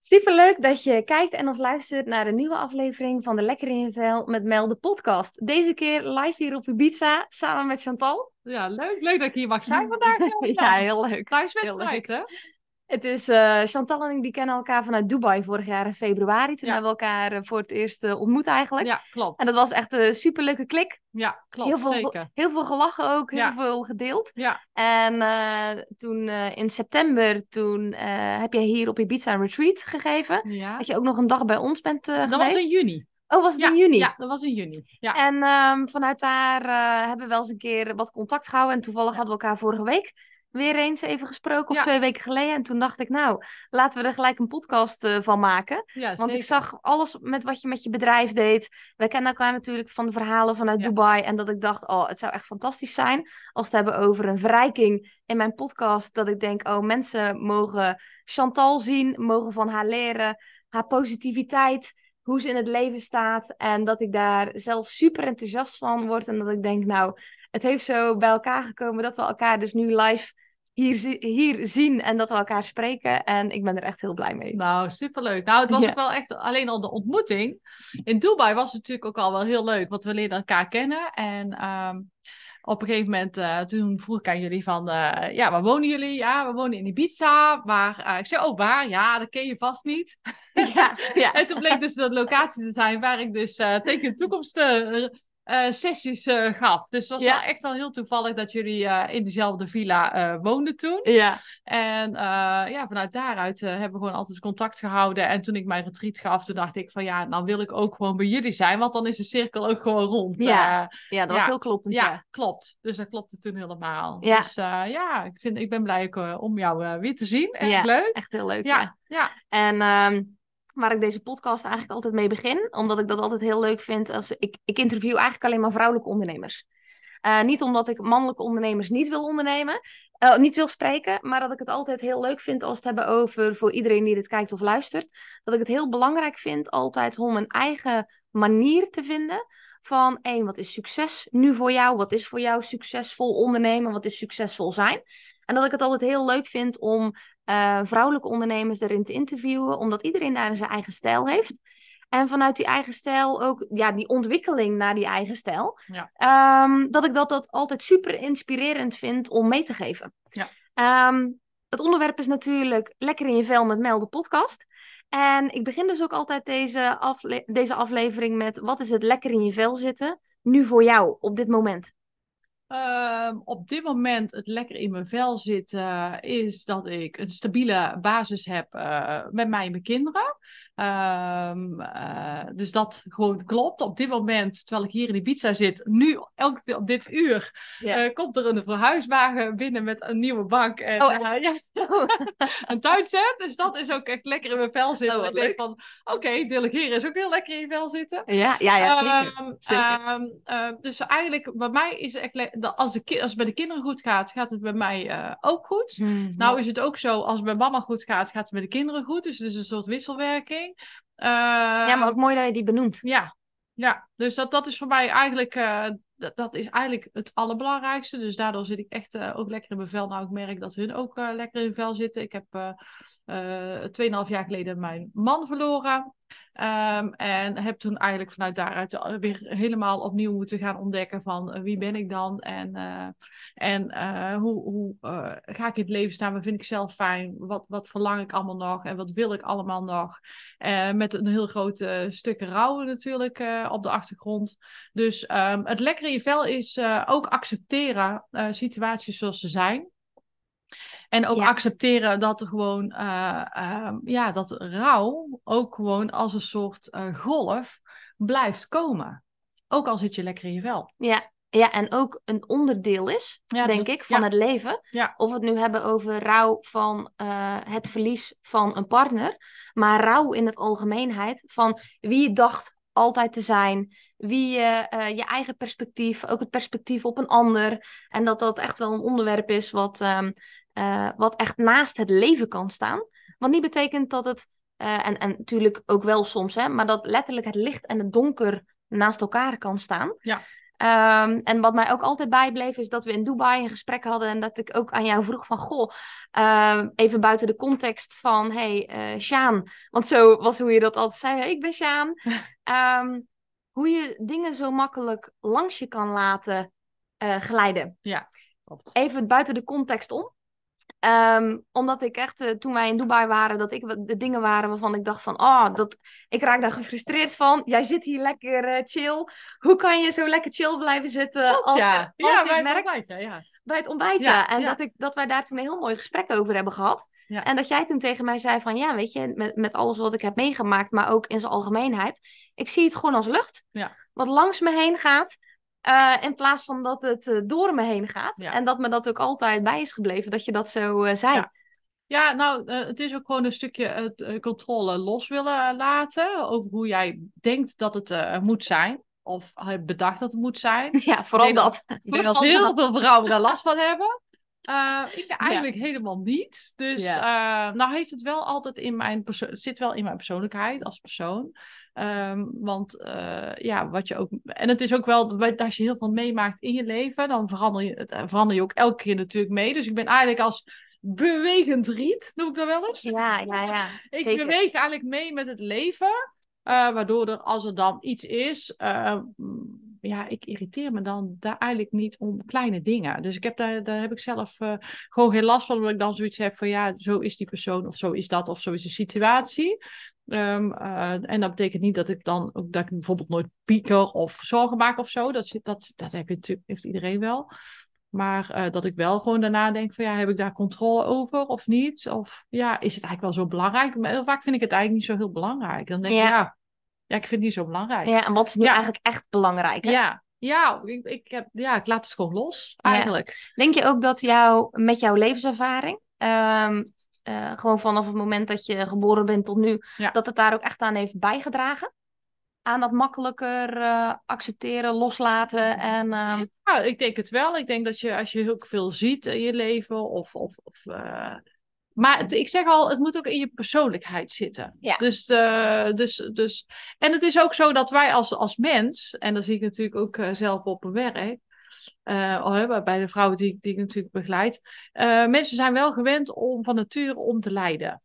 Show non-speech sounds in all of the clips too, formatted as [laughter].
Super leuk dat je kijkt en of luistert naar de nieuwe aflevering van de Lekker in je vel met Mel de podcast. Deze keer live hier op Ibiza samen met Chantal. Ja, leuk. Leuk dat ik hier mag zijn [laughs] vandaag. ja, heel leuk. Thuiswedstrijd, hè? Het is uh, Chantal en ik die kennen elkaar vanuit Dubai vorig jaar in februari. Toen Ja. hebben we elkaar eh, voor het eerst eh, ontmoet eigenlijk. Ja, klopt. En dat was echt een superleuke klik. Ja, klopt. Heel veel, Zeker. heel veel gelachen ook, heel Ja. veel gedeeld. Ja, En eh, toen eh, in september, toen eh, heb jij hier op Ibiza een retreat gegeven. ja. Dat je ook nog een dag bij ons bent eh, Dat geweest. was in juni. Oh, was het Ja, in juni? Ja, dat was in juni. Ja. En ehm, vanuit daar eh, hebben we wel eens een keer wat contact gehouden. En toevallig hadden we elkaar vorige week weer eens even gesproken. Of Ja. twee weken geleden. En toen dacht ik, nou, laten we er gelijk een podcast eh, van maken. ja, Want zeker. ik zag alles met wat je met je bedrijf deed. Wij kennen elkaar natuurlijk van de verhalen vanuit Ja. Dubai. En dat ik dacht, oh, het zou echt fantastisch zijn als we het hebben over een verrijking in mijn podcast. Dat ik denk, oh, mensen mogen Chantal zien, mogen van haar leren, haar positiviteit, hoe ze in het leven staat. En dat ik daar zelf super enthousiast van word. En dat ik denk, nou, het heeft zo bij elkaar gekomen dat we elkaar dus nu live hier, hier zien en dat we elkaar spreken. En ik ben er echt heel blij mee. Nou, superleuk. Nou, het was Ja. ook wel echt alleen al de ontmoeting. In Dubai was het natuurlijk ook al wel heel leuk, want we leerden elkaar kennen. En ehm, op een gegeven moment, eh, toen vroeg ik aan jullie van, eh, ja, waar wonen jullie? Ja, we wonen in Ibiza. Waar, eh, ik zei, oh, waar? Ja, dat ken je vast niet. [laughs] Ja, ja. [laughs] En toen bleek dus de locatie te zijn waar ik dus tegen de toekomst eh, sessies eh, gaf. Dus het was Ja. wel echt wel heel toevallig dat jullie eh, in dezelfde villa woonden toen. Ja, En ja, vanuit daaruit hebben we gewoon altijd contact gehouden. En toen ik mijn retreat gaf, toen dacht ik van ja, nou wil ik ook gewoon bij jullie zijn. Want dan is de cirkel ook gewoon rond. Ja, ja, dat was Ja. heel kloppend. ja, Ja. klopt. Dus dat klopte toen helemaal. Ja. Dus ja, ik, vind, ik ben blij ook, om jou weer te zien. Echt Ja. leuk. Echt heel leuk. Ja. Ja, ja. En ehm, waar ik deze podcast eigenlijk altijd mee begin, omdat ik dat altijd heel leuk vind. Als ik, ik interview eigenlijk alleen maar vrouwelijke ondernemers. Eh, niet omdat ik mannelijke ondernemers niet wil ondernemen, eh, niet wil spreken, maar dat ik het altijd heel leuk vind als het hebben over, voor iedereen die dit kijkt of luistert, dat ik het heel belangrijk vind altijd om een eigen manier te vinden van één, wat is succes nu voor jou? Wat is voor jou succesvol ondernemen? Wat is succesvol zijn? En dat ik het altijd heel leuk vind om eh, vrouwelijke ondernemers erin te interviewen, omdat iedereen daar zijn eigen stijl heeft. En vanuit die eigen stijl ook ja, die ontwikkeling naar die eigen stijl. Ja. Ehm, dat ik dat, dat altijd super inspirerend vind om mee te geven. Ja. Ehm, het onderwerp is natuurlijk Lekker in je vel met Mel, de podcast. En ik begin dus ook altijd deze, afle- deze aflevering met: wat is het lekker in je vel zitten nu voor jou op dit moment? Ehm, op dit moment het lekker in mijn vel zit, eh, is dat ik een stabiele basis heb eh, met mij en mijn kinderen. Ehm, eh, dus dat gewoon klopt. Op dit moment, terwijl ik hier in Ibiza zit, nu elk op dit uur, eh, komt er een verhuiswagen binnen met een nieuwe bank en Oh, eh, ja, [laughs] een tuinset. Dus dat is ook echt lekker in mijn vel zitten. Oh, ik denk van, oké, delegeren is ook heel lekker in je vel zitten. Ja, ja, ja zeker. Ehm, zeker. ehm, dus eigenlijk, bij mij is het echt, als, de als het bij de kinderen goed gaat, gaat het bij mij ook goed. Mhm. Nou is het ook zo, als het bij mama goed gaat, gaat het bij de kinderen goed. Dus het is een soort wisselwerking. Ja, maar ook mooi dat je die benoemt. Ja, ja. dus dat, dat is voor mij eigenlijk, eh, dat, dat is eigenlijk het allerbelangrijkste. Dus daardoor zit ik echt eh, ook lekker in mijn vel. Nou, ik merk dat hun ook eh, lekker in vel zitten. Ik heb eh eh 2,5 jaar geleden mijn man verloren. Ehm, en heb toen eigenlijk vanuit daaruit weer helemaal opnieuw moeten gaan ontdekken van eh, wie ben ik dan en, eh, en eh, hoe, hoe ga ik in het leven staan, wat vind ik zelf fijn, wat, wat verlang ik allemaal nog en wat wil ik allemaal nog. Met een heel groot stuk rouw natuurlijk op de achtergrond. Dus ehm, het lekker in je vel is ook accepteren situaties zoals ze zijn. En ook Ja. accepteren dat er gewoon, eh, ehm, ja, dat rouw ook gewoon als een soort eh, golf blijft komen. Ook al zit je lekker in je vel. Ja, ja, en ook een onderdeel is, Ja, denk ik, van ja. het leven. Ja. Of we het nu hebben over rouw van eh, het verlies van een partner, maar rouw in het algemeenheid van wie je dacht altijd te zijn, wie je, je eigen perspectief, ook het perspectief op een ander. En dat dat echt wel een onderwerp is wat, ehm, eh, wat echt naast het leven kan staan. Want niet betekent dat het, eh, en, en natuurlijk ook wel soms, hè, maar dat letterlijk het licht en het donker naast elkaar kan staan. Ja. Ehm, en wat mij ook altijd bijbleef is dat we in Dubai een gesprek hadden en dat ik ook aan jou vroeg van, goh, ehm, even buiten de context van, hey, uh, Sjaan, want zo was hoe je dat altijd zei, hey, ik ben Sjaan. [laughs] Ehm, hoe je dingen zo makkelijk langs je kan laten uh, glijden. Ja, klopt. Even buiten de context om. Um, omdat ik echt, uh, toen wij in Dubai waren, dat ik de dingen waren waarvan ik dacht van, oh, dat, ik raak daar gefrustreerd van. Jij zit hier lekker uh, chill. Hoe kan je zo lekker chill blijven zitten als, ja. als ja, je bij het merkt ontbijtje, ja. bij het ontbijtje? Ja, en ja. Dat, ik, dat wij daar toen een heel mooi gesprek over hebben gehad. Ja. En dat jij toen tegen mij zei van, ja, weet je, met, met alles wat ik heb meegemaakt, maar ook in zijn algemeenheid, ik zie het gewoon als lucht. Ja. Wat langs me heen gaat. Uh, in plaats van dat het uh, door me heen gaat. Ja. En dat me dat ook altijd bij is gebleven, dat je dat zo uh, zei. Ja. Ja, nou, het is ook gewoon een stukje het controle los willen laten over hoe jij denkt dat het moet zijn. Of bedacht dat het moet zijn. [laughs] Ja, vooral ik dat. Ik denk dat [laughs] heel veel vrouwen daar last van hebben. Ik eigenlijk Ja. helemaal niet. Dus nou heeft het wel altijd in mijn zit wel in mijn persoonlijkheid als persoon. Um, want uh, ja, wat je ook. En het is ook wel, als je heel veel meemaakt in je leven, dan verander je, uh, verander je ook elke keer natuurlijk mee. Dus ik ben eigenlijk als bewegend riet, noem ik dat wel eens. Ja, ja, ja. [laughs] Ik Zeker. beweeg eigenlijk mee met het leven. Uh, waardoor er, als er dan iets is, uh, ja, ik irriteer me dan daar eigenlijk niet om kleine dingen. Dus ik heb daar, daar heb ik zelf uh, gewoon geen last van, omdat ik dan zoiets heb van, ja, zo is die persoon, of zo is dat, of zo is de situatie. Um, en dat betekent niet dat ik dan ook dat ik bijvoorbeeld nooit pieker of zorgen maak of zo. Dat, dat, dat heb je natuurlijk, heeft iedereen wel. Maar uh, dat ik wel gewoon daarna denk van ja, heb ik daar controle over of niet? Of ja, is het eigenlijk wel zo belangrijk? Maar heel vaak vind ik het eigenlijk niet zo heel belangrijk. Dan denk ik Ja. ja, ja, ik vind het niet zo belangrijk. Ja, en wat is nu Ja. eigenlijk echt belangrijk? hè? ja, ja, ik, ik, heb, ja, ik laat het gewoon los eigenlijk. Denk je ook dat jou, met jouw levenservaring, ehm, eh, gewoon vanaf het moment dat je geboren bent tot nu, Ja. dat het daar ook echt aan heeft bijgedragen? Aan dat makkelijker eh, accepteren, loslaten en... ehm, Ja, ik denk het wel. Ik denk dat je als je heel veel ziet in je leven of... of, of uh... Maar het, ik zeg al, het moet ook in je persoonlijkheid zitten. Ja. Dus, dus, dus... En het is ook zo dat wij als, als mens, en dat zie ik natuurlijk ook zelf op mijn werk, uh, bij de vrouwen die, die ik natuurlijk begeleid, mensen zijn wel gewend om van nature om te lijden.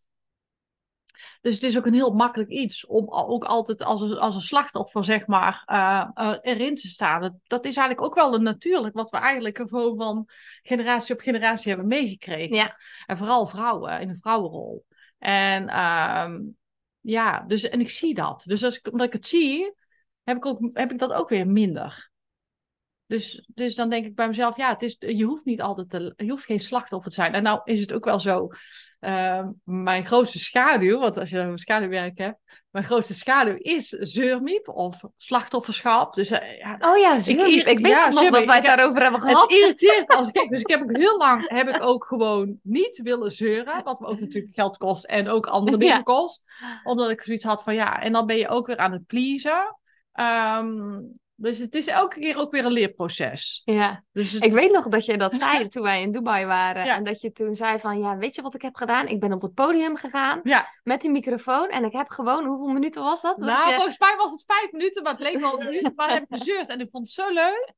Dus het is ook een heel makkelijk iets om ook altijd als een, als een slachtoffer, zeg maar, uh, uh, erin te staan. Dat, is eigenlijk ook wel een natuurlijk wat we eigenlijk gewoon van generatie op generatie hebben meegekregen. Ja. En vooral vrouwen, in een vrouwenrol. En uh, ja, dus, en ik zie dat. Dus als ik, omdat ik het zie, heb ik, ook, heb ik dat ook weer minder. Dus, dus dan denk ik bij mezelf, ja, het is, je hoeft niet altijd te, je hoeft geen slachtoffer te zijn. En nou is het ook wel zo, uh, mijn grootste schaduw, want als je een schaduwwerk hebt, mijn grootste schaduw is zeurmiep of slachtofferschap. Dus, uh, ja, oh ja, zeurmiep. Ik, ik weet ja, nog dat wij het daarover hebben gehad. Het irriteert als ik. [laughs] Dus ik heb ook heel lang, heb ik ook gewoon niet willen zeuren, wat me ook natuurlijk geld kost en ook andere dingen Ja. kost. Omdat ik zoiets had van, ja, en dan ben je ook weer aan het pleasen. Um, dus het is elke keer ook weer een leerproces. Ja, dus het... ik weet nog dat je dat [laughs] zei toen wij in Dubai waren. Ja. En dat je toen zei van, ja, weet je wat ik heb gedaan? Ik ben op het podium gegaan ja. met die microfoon. En ik heb gewoon, hoeveel minuten was dat? Nou, je... volgens mij was het vijf minuten, maar het leek wel een minuut. Maar heb ik gezeurd en ik vond het zo leuk.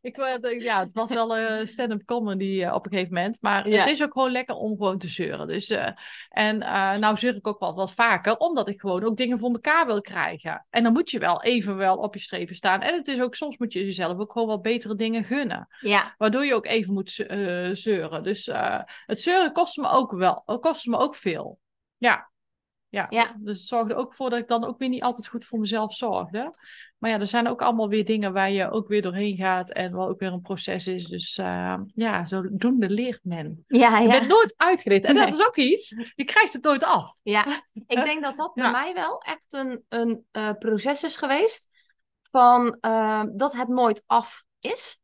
Ik, ja, het was wel uh, stand-up comedy uh, op een gegeven moment. Maar ja. het is ook gewoon lekker om gewoon te zeuren. Dus, uh, en nou zeur ik ook wel wat vaker, omdat ik gewoon ook dingen voor elkaar wil krijgen. En dan moet je wel even wel op je strepen staan. En het is ook, soms moet je jezelf ook gewoon wel betere dingen gunnen. Ja. Waardoor je ook even moet zeuren. Dus het zeuren kost me ook wel, kost me ook veel. Ja. Ja. ja, dus het zorgde ook voor dat ik dan ook weer niet altijd goed voor mezelf zorgde. Maar ja, er zijn ook allemaal weer dingen waar je ook weer doorheen gaat en wat ook weer een proces is. Dus uh, ja, zodoende leert men. Ja, ja. Je bent nooit uitgeleerd. En Nee. dat is ook iets, je krijgt het nooit af. Ja, [laughs] ik denk dat dat Ja. bij mij wel echt een, een uh, proces is geweest. Van uh, dat het nooit af is.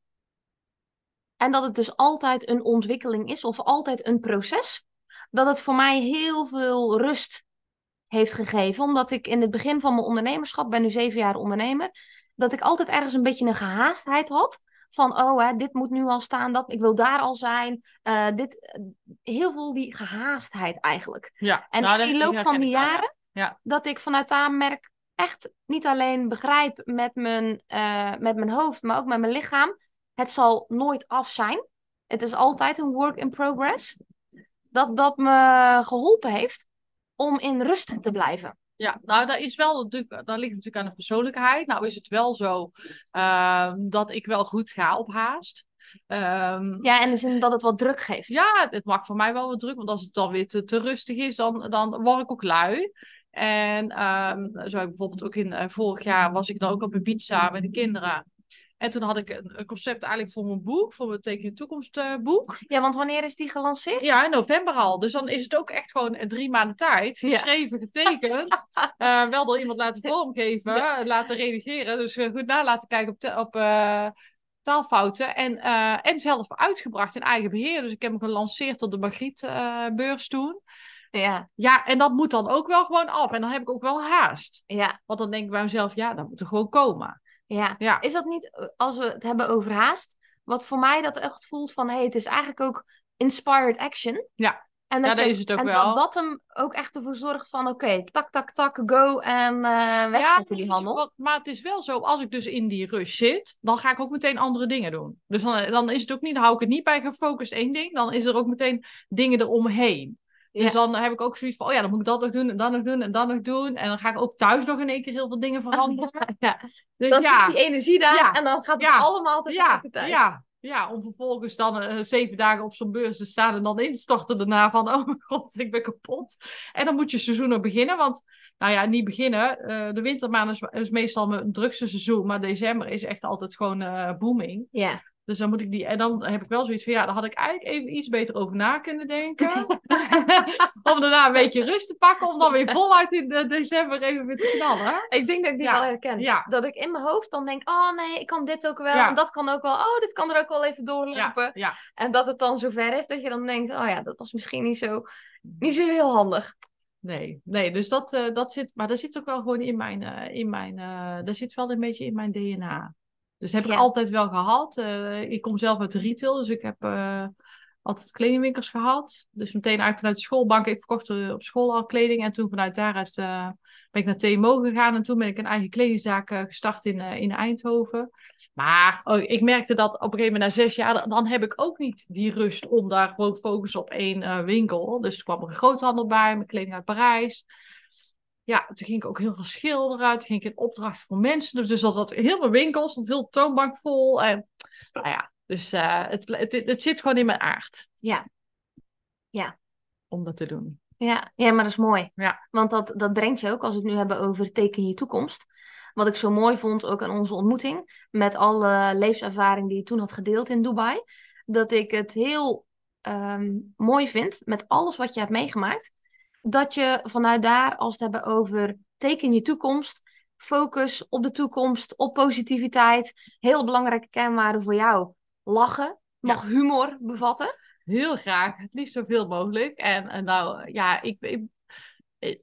En dat het dus altijd een ontwikkeling is of altijd een proces. Dat het voor mij heel veel rust heeft gegeven. Omdat ik in het begin van mijn ondernemerschap, ben nu zeven jaar ondernemer, dat ik altijd ergens een beetje een gehaastheid had. Van, oh, hè, dit moet nu al staan, dat, ik wil daar al zijn. Uh, dit, heel veel die gehaastheid eigenlijk. Ja, En nou, in die dat loop van die jaren, Ja. dat ik vanuit daar merk, echt niet alleen begrijp met mijn, eh, met mijn hoofd, maar ook met mijn lichaam. Het zal nooit af zijn. Het is altijd een work in progress. Dat dat me geholpen heeft om in rust te blijven. Ja, nou, dat, is wel, dat ligt natuurlijk aan de persoonlijkheid. Nou is het wel zo ehm, dat ik wel goed ga op haast. Ehm, Ja, en de zin dat het wat druk geeft. ja, het maakt voor mij wel wat druk, want als het dan weer te, te rustig is, dan, dan word ik ook lui. En ehm, zo heb ik bijvoorbeeld ook in eh, vorig jaar was ik dan ook op een pizza met de kinderen. En toen had ik een, een concept eigenlijk voor mijn boek, voor mijn Teken je Toekomst eh, boek. Ja, want wanneer is die gelanceerd? Ja, in november al. Dus dan is het ook echt gewoon drie maanden tijd. Ja. Geschreven, getekend. [laughs] eh, wel door iemand laten vormgeven, laten redigeren. Dus eh, goed na laten kijken op, te- op taalfouten. En, en zelf uitgebracht in eigen beheer. Dus ik heb hem gelanceerd op de Margriet-beurs toen. Ja, Ja, en dat moet dan ook wel gewoon af. En dan heb ik ook wel haast. ja, Want dan denk ik bij mezelf, ja, dat moet er gewoon komen. Ja. Ja, Is dat niet, eh, als we het hebben over haast, wat voor mij dat echt voelt van, hé, hey, het is eigenlijk ook inspired action. Ja. En Ja, dat, dat je- is het ook en wel. dat dat hem ook echt ervoor zorgt van, oké, tak, tak, tak, go en eh wegzetten die weet je handel. wat, maar het is wel zo, als ik dus in die rush zit, dan ga ik ook meteen andere dingen doen. Dus dan, dan is het ook niet, dan hou ik het niet bij gefocust één ding, dan is er ook meteen dingen eromheen. Dus dan heb ik ook zoiets van, oh ja, dan moet ik dat nog doen en dat nog doen en dat nog doen. En dan ga ik ook thuis nog in één keer heel veel dingen veranderen. [laughs] Ja. Dus Dan zit die energie daar en dan gaat het allemaal tegelijkertijd. ja, ja, om vervolgens dan eh, zeven dagen op zo'n beurs te staan en dan instorten daarna van, oh mijn god, ik ben kapot. En dan moet je seizoen nog beginnen, want, nou ja, niet beginnen. eh, de wintermaanden is, is meestal mijn drukste seizoen, maar december is echt altijd gewoon eh, booming. Ja. Dus dan moet ik die, en dan heb ik wel zoiets van, ja, daar had ik eigenlijk even iets beter over na kunnen denken. [laughs] [laughs] om daarna een beetje rust te pakken, om dan weer voluit in de december even weer te knallen. Ik denk dat ik die Ja. wel herken. Ja. Dat ik in mijn hoofd dan denk, oh nee, ik kan dit ook wel. Ja. En dat kan ook wel. Oh, dit kan er ook wel even doorlopen. En dat het dan zover is dat je dan denkt, oh ja, dat was misschien niet zo, niet zo heel handig. Nee, nee, dus dat, eh, dat zit, maar dat zit ook wel gewoon in mijn, eh, in mijn, eh, dat zit wel een beetje in mijn DNA. Dus heb ik Ja. altijd wel gehad. Eh, ik kom zelf uit de retail, dus ik heb eh, altijd kledingwinkels gehad. Dus meteen eigenlijk vanuit de schoolbank, ik verkocht eh, op school al kleding. En toen vanuit daaruit ben ik naar TMO gegaan. En toen ben ik een eigen kledingzaak gestart in, in Eindhoven. Maar oh, ik merkte dat op een gegeven moment na zes jaar, dan- dan heb ik ook niet die rust om daar gewoon te focussen op één winkel. Dus er kwam er een groothandel bij, mijn kleding uit Parijs. Ja, toen ging ik ook heel veel schilderen. Toen ging ik in opdracht voor mensen. Dus dat had heel veel winkels, dat heel toonbank vol. En, nou ja, dus eh, het, het, het zit gewoon in mijn aard. Ja. Ja. Om dat te doen. Ja, ja maar dat is mooi. Ja. Want dat, dat brengt je ook, als we het nu hebben over teken je toekomst. Wat ik zo mooi vond, ook aan onze ontmoeting, met alle levenservaring die je toen had gedeeld in Dubai. Dat ik het heel ehm, mooi vind, met alles wat je hebt meegemaakt, dat je vanuit daar, als we het hebben over teken je toekomst, focus op de toekomst, op positiviteit, heel belangrijke kenwaarden voor jou. Lachen, mag humor bevatten. Heel graag, het liefst zoveel mogelijk. En, en nou, ja, ik, ik, ik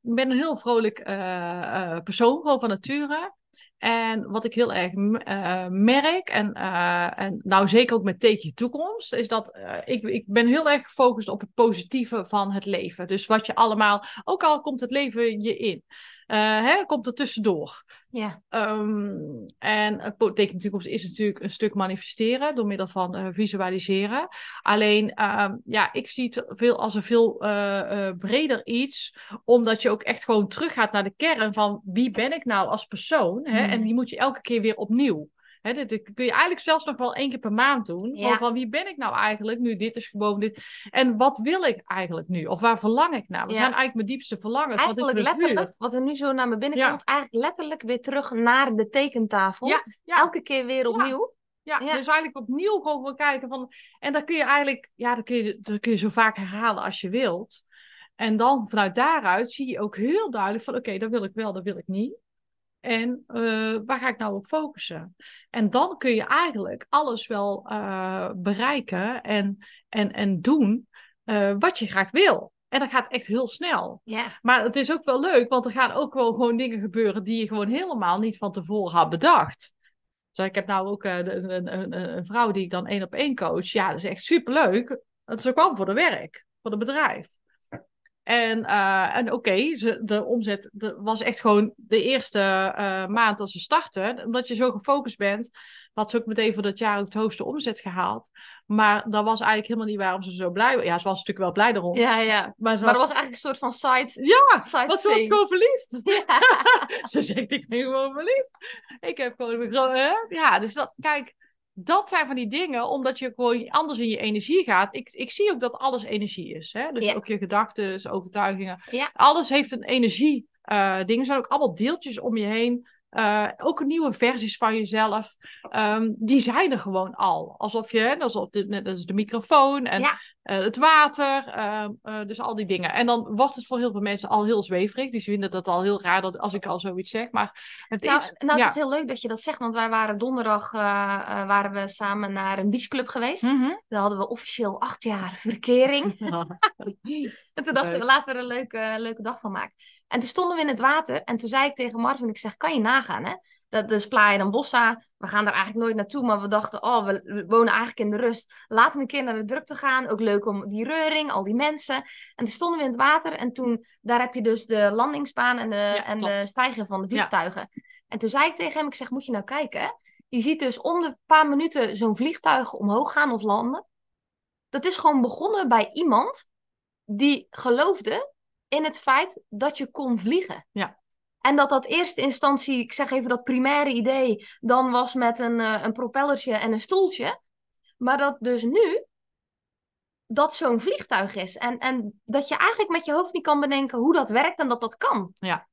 ben een heel vrolijk eh, eh, persoon, gewoon van nature. En wat ik heel erg eh, merk, en, eh, en nou zeker ook met teken je toekomst, is dat eh, ik, ik ben heel erg gefocust op het positieve van het leven. Dus wat je allemaal, ook al komt het leven je in, eh, hè, komt er tussendoor. Ja, Ehm, en het teken toekomst is natuurlijk een stuk manifesteren door middel van eh, visualiseren. Alleen, ehm, ja, ik zie het veel als een veel eh, breder iets, omdat je ook echt gewoon teruggaat naar de kern van wie ben ik nou als persoon? Hè? En die moet je elke keer weer opnieuw. Hè, dit, dit kun je eigenlijk zelfs nog wel één keer per maand doen. Ja. Van wie ben ik nou eigenlijk nu? Dit is gewoon dit. En wat wil ik eigenlijk nu? Of waar verlang ik naar? Wat Ja. zijn eigenlijk mijn diepste verlangens? Wat is eigenlijk vuur? letterlijk, wat er nu zo naar me binnen Ja. komt, eigenlijk letterlijk weer terug naar de tekentafel. Elke keer weer opnieuw. Ja, Ja. dus eigenlijk opnieuw gewoon kijken van. En dan kun je eigenlijk, ja, dan kun je, dan kun je zo vaak herhalen als je wilt. En dan vanuit daaruit zie je ook heel duidelijk van oké, dat wil ik wel, dat wil ik niet. En eh, waar ga ik nou op focussen? En dan kun je eigenlijk alles wel eh, bereiken en, en, en doen eh, wat je graag wil. En dat gaat echt heel snel. Ja. Maar het is ook wel leuk, want er gaan ook wel gewoon dingen gebeuren die je gewoon helemaal niet van tevoren had bedacht. Dus ik heb nou ook een, een, een, vrouw die ik dan één op één coach. Ja, dat is echt superleuk. Het is ook al voor de werk, voor het bedrijf. En, uh, en oké, de omzet de, was echt gewoon de eerste uh, maand dat ze starten. Omdat je zo gefocust bent, had ze ook meteen voor dat jaar ook de hoogste omzet gehaald. Maar dat was eigenlijk helemaal niet waarom ze zo blij was. Ja, ze was natuurlijk wel blij erom. Ja, ja. Maar, had- dat was eigenlijk een soort van side... Ja, side want ze was gewoon verliefd. Ja. [laughs] ze zegt, ik ben gewoon verliefd. Ik heb gewoon... een? Ja, dus dat, kijk, dat zijn van die dingen, omdat je gewoon anders in je energie gaat. Ik, ik zie ook dat alles energie is. Hè? Dus Ja. ook je gedachten, overtuigingen. Ja. Alles heeft een energie. eh dingen Er zijn ook allemaal deeltjes om je heen. Eh, ook nieuwe versies van jezelf. Ehm, die zijn er gewoon al. Alsof je, alsof de, net als de microfoon en Ja. Eh, het water. ehm, eh, dus al die dingen. En dan wordt het voor heel veel mensen al heel zweverig. Dus ze vinden dat al heel raar dat, als ik al zoiets zeg. Maar het Nou, is. nou ja. het is heel leuk dat je dat zegt, want wij waren donderdag eh, waren we samen naar een beachclub geweest. Mhm. Daar hadden we officieel acht jaar verkering. [laughs] En toen dachten we, laten we er een leuke, leuke dag van maken. En toen stonden we in het water en toen zei ik tegen Marvin, ik zeg, kan je nagaan hè? Dat is Playa dan Bossa. We gaan daar eigenlijk nooit naartoe, maar we dachten, oh, we, wonen eigenlijk in de rust. Laten we een keer naar de drukte gaan. Ook leuk om die reuring, al die mensen. En toen stonden we in het water en toen, daar heb je dus de landingsbaan en de, en de stijgen van de Ja. vliegtuigen. En toen zei ik tegen hem, ik zeg, moet je nou kijken? Je ziet dus om de paar minuten zo'n vliegtuig omhoog gaan of landen. Dat is gewoon begonnen bij iemand die geloofde in het feit dat je kon vliegen. Ja. En dat dat eerste instantie, ik zeg even dat primaire idee, dan was met een, eh, een propellertje en een stoeltje. Maar dat dus nu dat zo'n vliegtuig is. En, en dat je eigenlijk met je hoofd niet kan bedenken hoe dat werkt en dat dat kan. Ja.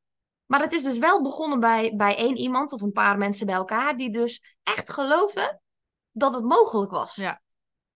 Maar het is dus wel begonnen bij, bij één iemand of een paar mensen bij elkaar die dus echt geloofden dat het mogelijk was. Ja.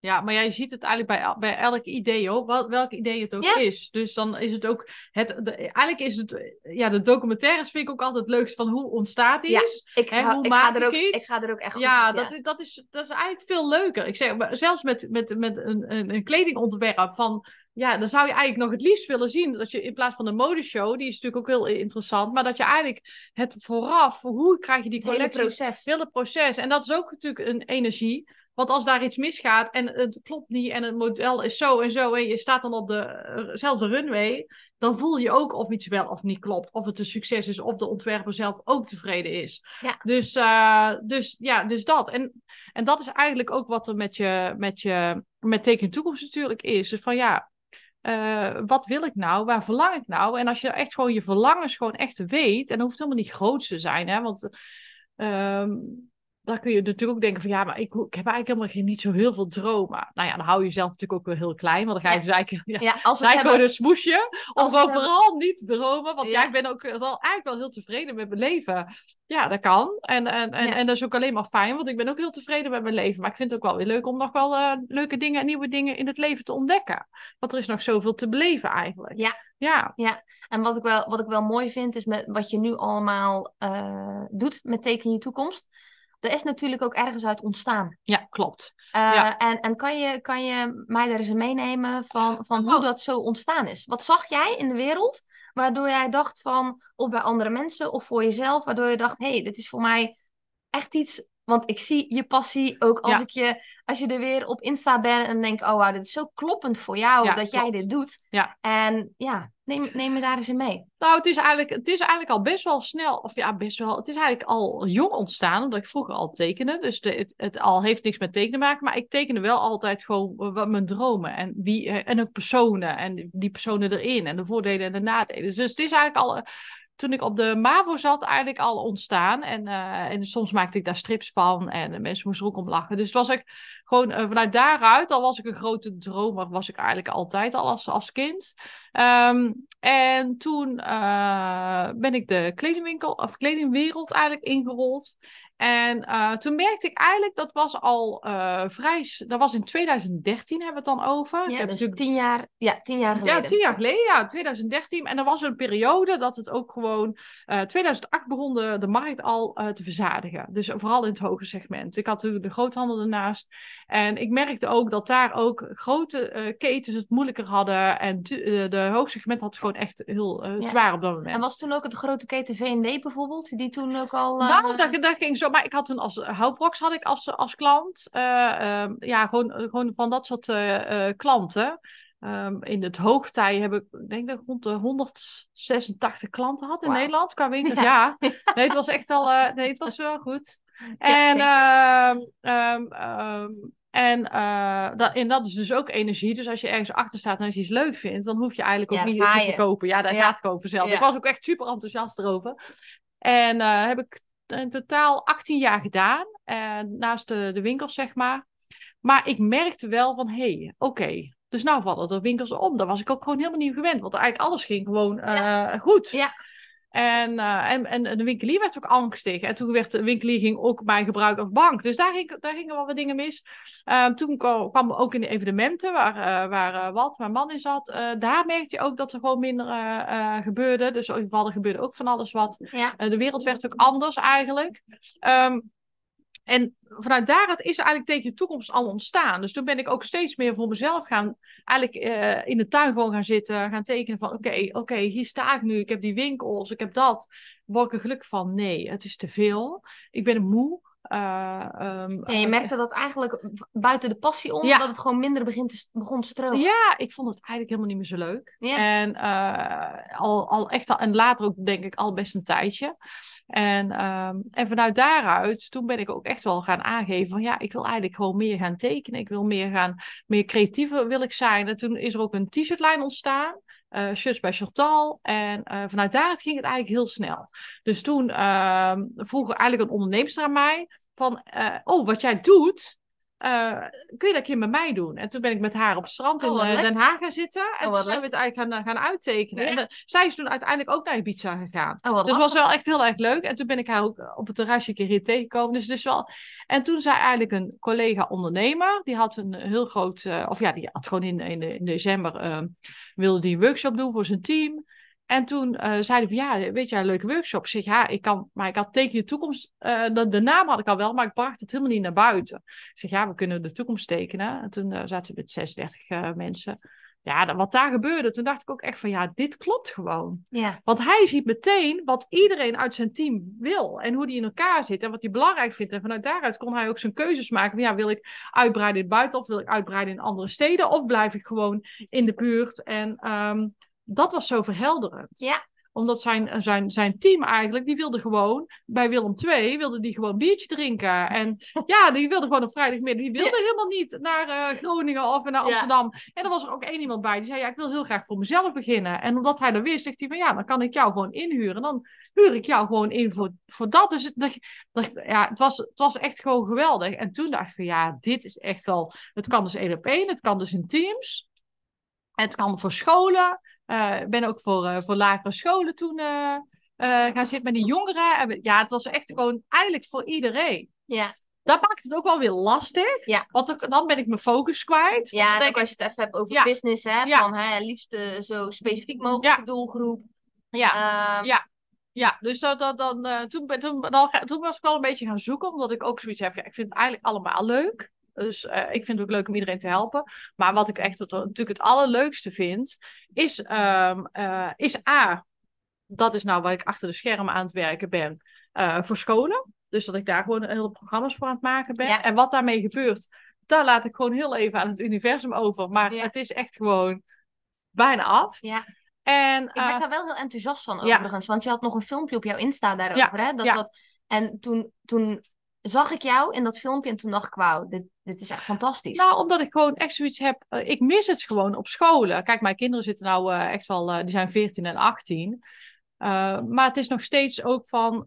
Ja, maar ja, je ziet het eigenlijk bij, bij elk idee, hoor. Wel, welk idee het ook Ja. is. Dus dan is het ook... Het, de, eigenlijk is het... Ja, de documentaires vind ik ook altijd het leukst van hoe ontstaat Ja, iets. Ik, Hè, ga, hoe ik, maak ga er ook, iets? ik ga er ook echt goed Ja, op, dat, is- dat, is, dat is eigenlijk veel leuker. Ik zeg, maar zelfs met, met, met een, een, een kledingontwerp van... Ja, dan zou je eigenlijk nog het liefst willen zien dat je in plaats van de modeshow, die is natuurlijk ook heel interessant, maar dat je eigenlijk het vooraf, hoe krijg je die Het hele collectie, proces. het hele proces. En dat is ook natuurlijk een energie. Want als daar iets misgaat en het klopt niet en het model is zo en zo en je staat dan op dezelfde runway, dan voel je ook of iets wel of niet klopt. Of het een succes is of de ontwerper zelf ook tevreden is. Ja. Dus, eh, dus ja, dus dat. En, en dat is eigenlijk ook wat er met je, met je, met teken toekomst natuurlijk is. Dus van ja, eh, wat wil ik nou? Waar verlang ik nou? En als je echt gewoon je verlangens gewoon echt weet, en dat hoeft helemaal niet groot te zijn, hè, want ehm, dan kun je natuurlijk ook denken van ja, maar ik, ik heb eigenlijk helemaal geen, niet zo heel veel dromen. Nou ja, dan hou je jezelf natuurlijk ook wel heel klein, want dan ga je Ja. dus eigenlijk, ja, Ja, als het hebben... een smoesje, om het vooral niet dromen. Want ja. Ja. ik ben ook wel eigenlijk wel heel tevreden met mijn leven. Ja, dat kan. En, en, en, en dat is ook alleen maar fijn, want ik ben ook heel tevreden met mijn leven. Maar ik vind het ook wel weer leuk om nog wel eh, leuke dingen en nieuwe dingen in het leven te ontdekken. Want er is nog zoveel te beleven eigenlijk. Ja. Ja, En wat ik wel, wat ik wel mooi vind, is met wat je nu allemaal eh, doet met Teken je Toekomst. Er is natuurlijk ook ergens uit ontstaan. ja klopt. Eh, Ja. en en kan, je, kan je mij daar eens in meenemen van, van hoe Oh. dat zo ontstaan is? Wat zag jij in de wereld waardoor jij dacht van, of bij andere mensen of voor jezelf, waardoor je dacht, hé, hey, dit is voor mij echt iets. Want ik zie je passie ook als, Ja. ik je, als je er weer op Insta bent en denk, oh wauw, dit is zo kloppend voor jou Ja, dat jij dit doet. Ja. En ja, neem, neem me daar eens in mee. Nou, het is, eigenlijk, het is eigenlijk al best wel snel, of ja, best wel, het is eigenlijk al jong ontstaan, omdat ik vroeger al tekende. Dus de, het, het al heeft niks met tekenen te maken, maar ik tekende wel altijd gewoon wat mijn dromen en, wie, eh, en ook personen en die personen erin en de voordelen en de nadelen. Dus het is eigenlijk al, eh, toen ik op de MAVO zat, eigenlijk al ontstaan. En, eh, en soms maakte ik daar strips van en de mensen moesten er ook om lachen. Dus het was ik gewoon eh, vanuit daaruit, al was ik een grote dromer, was ik eigenlijk altijd al als, als kind. Ehm, en toen eh, ben ik de kledingwinkel, of kledingwereld eigenlijk ingerold. En eh, toen merkte ik eigenlijk, dat was al eh, vrij, dat was in 2013 hebben we het dan over. Ik Ja, heb dus natuurlijk- tien jaar, ja, tien jaar geleden. ja, tien jaar geleden, ja, 2013. En er was een periode dat het ook gewoon. eh 2008 begon de, de markt al eh, te verzadigen. Dus vooral in het hoge segment. Ik had natuurlijk de groothandel ernaast. En ik merkte ook dat daar ook grote eh, ketens het moeilijker hadden. En eh, de hoge segment had het gewoon echt heel eh, Ja. zwaar op dat moment. En was toen ook het grote keten V&D bijvoorbeeld, die toen ook al... eh, Nou, dat, dat ging zo. Maar ik had toen als Houtbrox had ik als, als klant. eh, ehm, ja, gewoon, gewoon van dat soort eh, eh, klanten. ehm, in het hoogtij heb ik, denk dat ik rond de 186 klanten had in. Nederland qua winkels. [laughs] Ja. Ja. nee, het was echt al, eh, nee, het was wel goed. [laughs] En, ehm, en, eh, dat, en dat is dus ook energie. Dus als je ergens achter staat en als je iets leuk vindt, dan hoef je eigenlijk ook niet te verkopen. Ja, daar Ja. gaat het over zelf. Ja. Ik was ook echt super enthousiast erover. En eh, heb ik in totaal 18 jaar gedaan. En naast de, de winkels, zeg maar. Maar ik merkte wel van, hé, hey, oké. Dus nou vallen er winkels om. Dat was ik ook gewoon helemaal niet gewend. Want eigenlijk alles ging gewoon eh, goed. Ja. En, eh, en, en de winkelier werd ook angstig. En toen werd de winkelier ging ook mij gebruiken als bank. Dus daar, ging, daar gingen wel wat dingen mis. Eh, toen kwam, ook in de evenementen waar, eh, waar eh, Walt, mijn man, in zat. daar merkte je ook dat er gewoon minder gebeurde. Dus in ieder geval, er gebeurde ook van alles wat. Ja. De wereld werd ook anders eigenlijk. Ehm, en vanuit daaruit is eigenlijk tegen de toekomst al ontstaan. Dus toen ben ik ook steeds meer voor mezelf gaan, eigenlijk eh, in de tuin gewoon gaan zitten, gaan tekenen van oké, oké, hier sta ik nu, ik heb die winkels, ik heb dat. Word ik er gelukkig van? Nee, het is te veel. Ik ben moe. Eh, Ja, je merkte dat eigenlijk buiten de passie om, Ja. dat het gewoon minder begint te, begon te stroken. Ja, ik vond het eigenlijk helemaal niet meer zo leuk. Ja. En eh, al, al echt al, en later ook denk ik al best een tijdje. En, ehm, en vanuit daaruit, toen ben ik ook echt wel gaan aangeven van ja, ik wil eigenlijk gewoon meer gaan tekenen. Ik wil meer gaan, meer creatiever wil ik zijn. En toen is er ook een t-shirtlijn ontstaan. Shirts bij Chantal. En eh, vanuit daaruit ging het eigenlijk heel snel. Dus toen ehm, vroeg eigenlijk een onderneemster aan mij van, eh, oh, wat jij doet, eh, kun je dat keer met mij doen? En toen ben ik met haar op het strand Oh, in wat eh. Den Haag gaan zitten. En wat toen zijn we het eigenlijk gaan, gaan uittekenen. Ja. En eh, zij is toen uiteindelijk ook naar Ibiza gegaan. Oh, Dus het was wel echt heel erg leuk. En toen ben ik haar ook op het terrasje een keer hier tegengekomen. Dus is wel... En toen zei eigenlijk een collega ondernemer, die had een heel groot... eh, of ja, die had gewoon in, in, in december... eh, wilde die een workshop doen voor zijn team. En toen eh zeiden van, ja, weet je, een leuke workshop. Ik zeg, ja, ik kan... Maar ik had teken je toekomst... eh, de, de naam had ik al wel, maar ik bracht het helemaal niet naar buiten. Ik zeg, ja, we kunnen de toekomst tekenen. En toen eh, zaten we met 36 eh, mensen. Ja, dat- wat daar gebeurde, toen dacht ik ook echt van, ja, dit klopt gewoon. Ja. Want hij ziet meteen wat iedereen uit zijn team wil. En hoe die in elkaar zit. En wat hij belangrijk vindt. En vanuit daaruit kon hij ook zijn keuzes maken. Van, ja, wil ik uitbreiden in het buiten? Of wil ik uitbreiden in andere steden? Of blijf ik gewoon in de buurt? En ehm, dat was zo verhelderend. Ja. Omdat zijn, zijn, zijn team eigenlijk, die wilde gewoon... Bij Willem II wilde die gewoon biertje drinken. En [laughs] ja, die wilde gewoon op vrijdagmiddag. Die wilde helemaal niet naar eh, Groningen of naar Ja. Amsterdam. En er was er ook één iemand bij die zei: Ja, ik wil heel graag voor mezelf beginnen. En omdat hij dat wist, zegt hij: van ja, dan kan ik jou gewoon inhuren. Dan huur ik jou gewoon in voor, voor dat. Dus dat, dat- ja, het, was, het was echt gewoon geweldig. En toen dacht ik: van ja, dit is echt wel. Het kan dus één op één, het kan dus in teams. Het kan voor scholen. Eh, Ik ben ook voor, eh, voor lagere scholen toen eh, gaan zitten met die jongeren. En we- ja, het was echt gewoon eigenlijk voor iedereen. Ja. Dat maakt het ook wel weer lastig. Ja. Want ook- dan ben ik mijn focus kwijt. Ja, en denk ook als je het even hebt over Ja. business, hè, Ja. van hè, liefst zo specifiek mogelijk Ja. doelgroep. Ja, Ehm, Ja. ja dus dat, dat, dan, toen, toen, dan, toen was ik wel een beetje gaan zoeken, omdat ik ook zoiets heb. Ja, ik vind het eigenlijk allemaal leuk. Dus eh, ik vind het ook leuk om iedereen te helpen. Maar wat ik echt het, natuurlijk het allerleukste vind, is, ehm, eh, is A, dat is nou waar ik achter de schermen aan het werken ben, eh, voor scholen. Dus dat ik daar gewoon hele programma's voor aan het maken ben. Ja. En wat daarmee gebeurt, daar laat ik gewoon heel even aan het universum over. Maar Ja. het is echt gewoon bijna af. Ja. En, Ik werd daar wel heel enthousiast van overigens. Want je had nog een filmpje op jouw Insta daarover. hè? Dat, ja. dat, en toen, toen zag ik jou in dat filmpje en toen dacht ik, wauw, dit, dit is echt fantastisch. Nou, omdat ik gewoon echt zoiets heb. eh, ik mis het gewoon op scholen. Kijk, mijn kinderen zitten nou eh, echt wel. eh, die zijn 14 en 18. Eh, maar het is nog steeds ook van.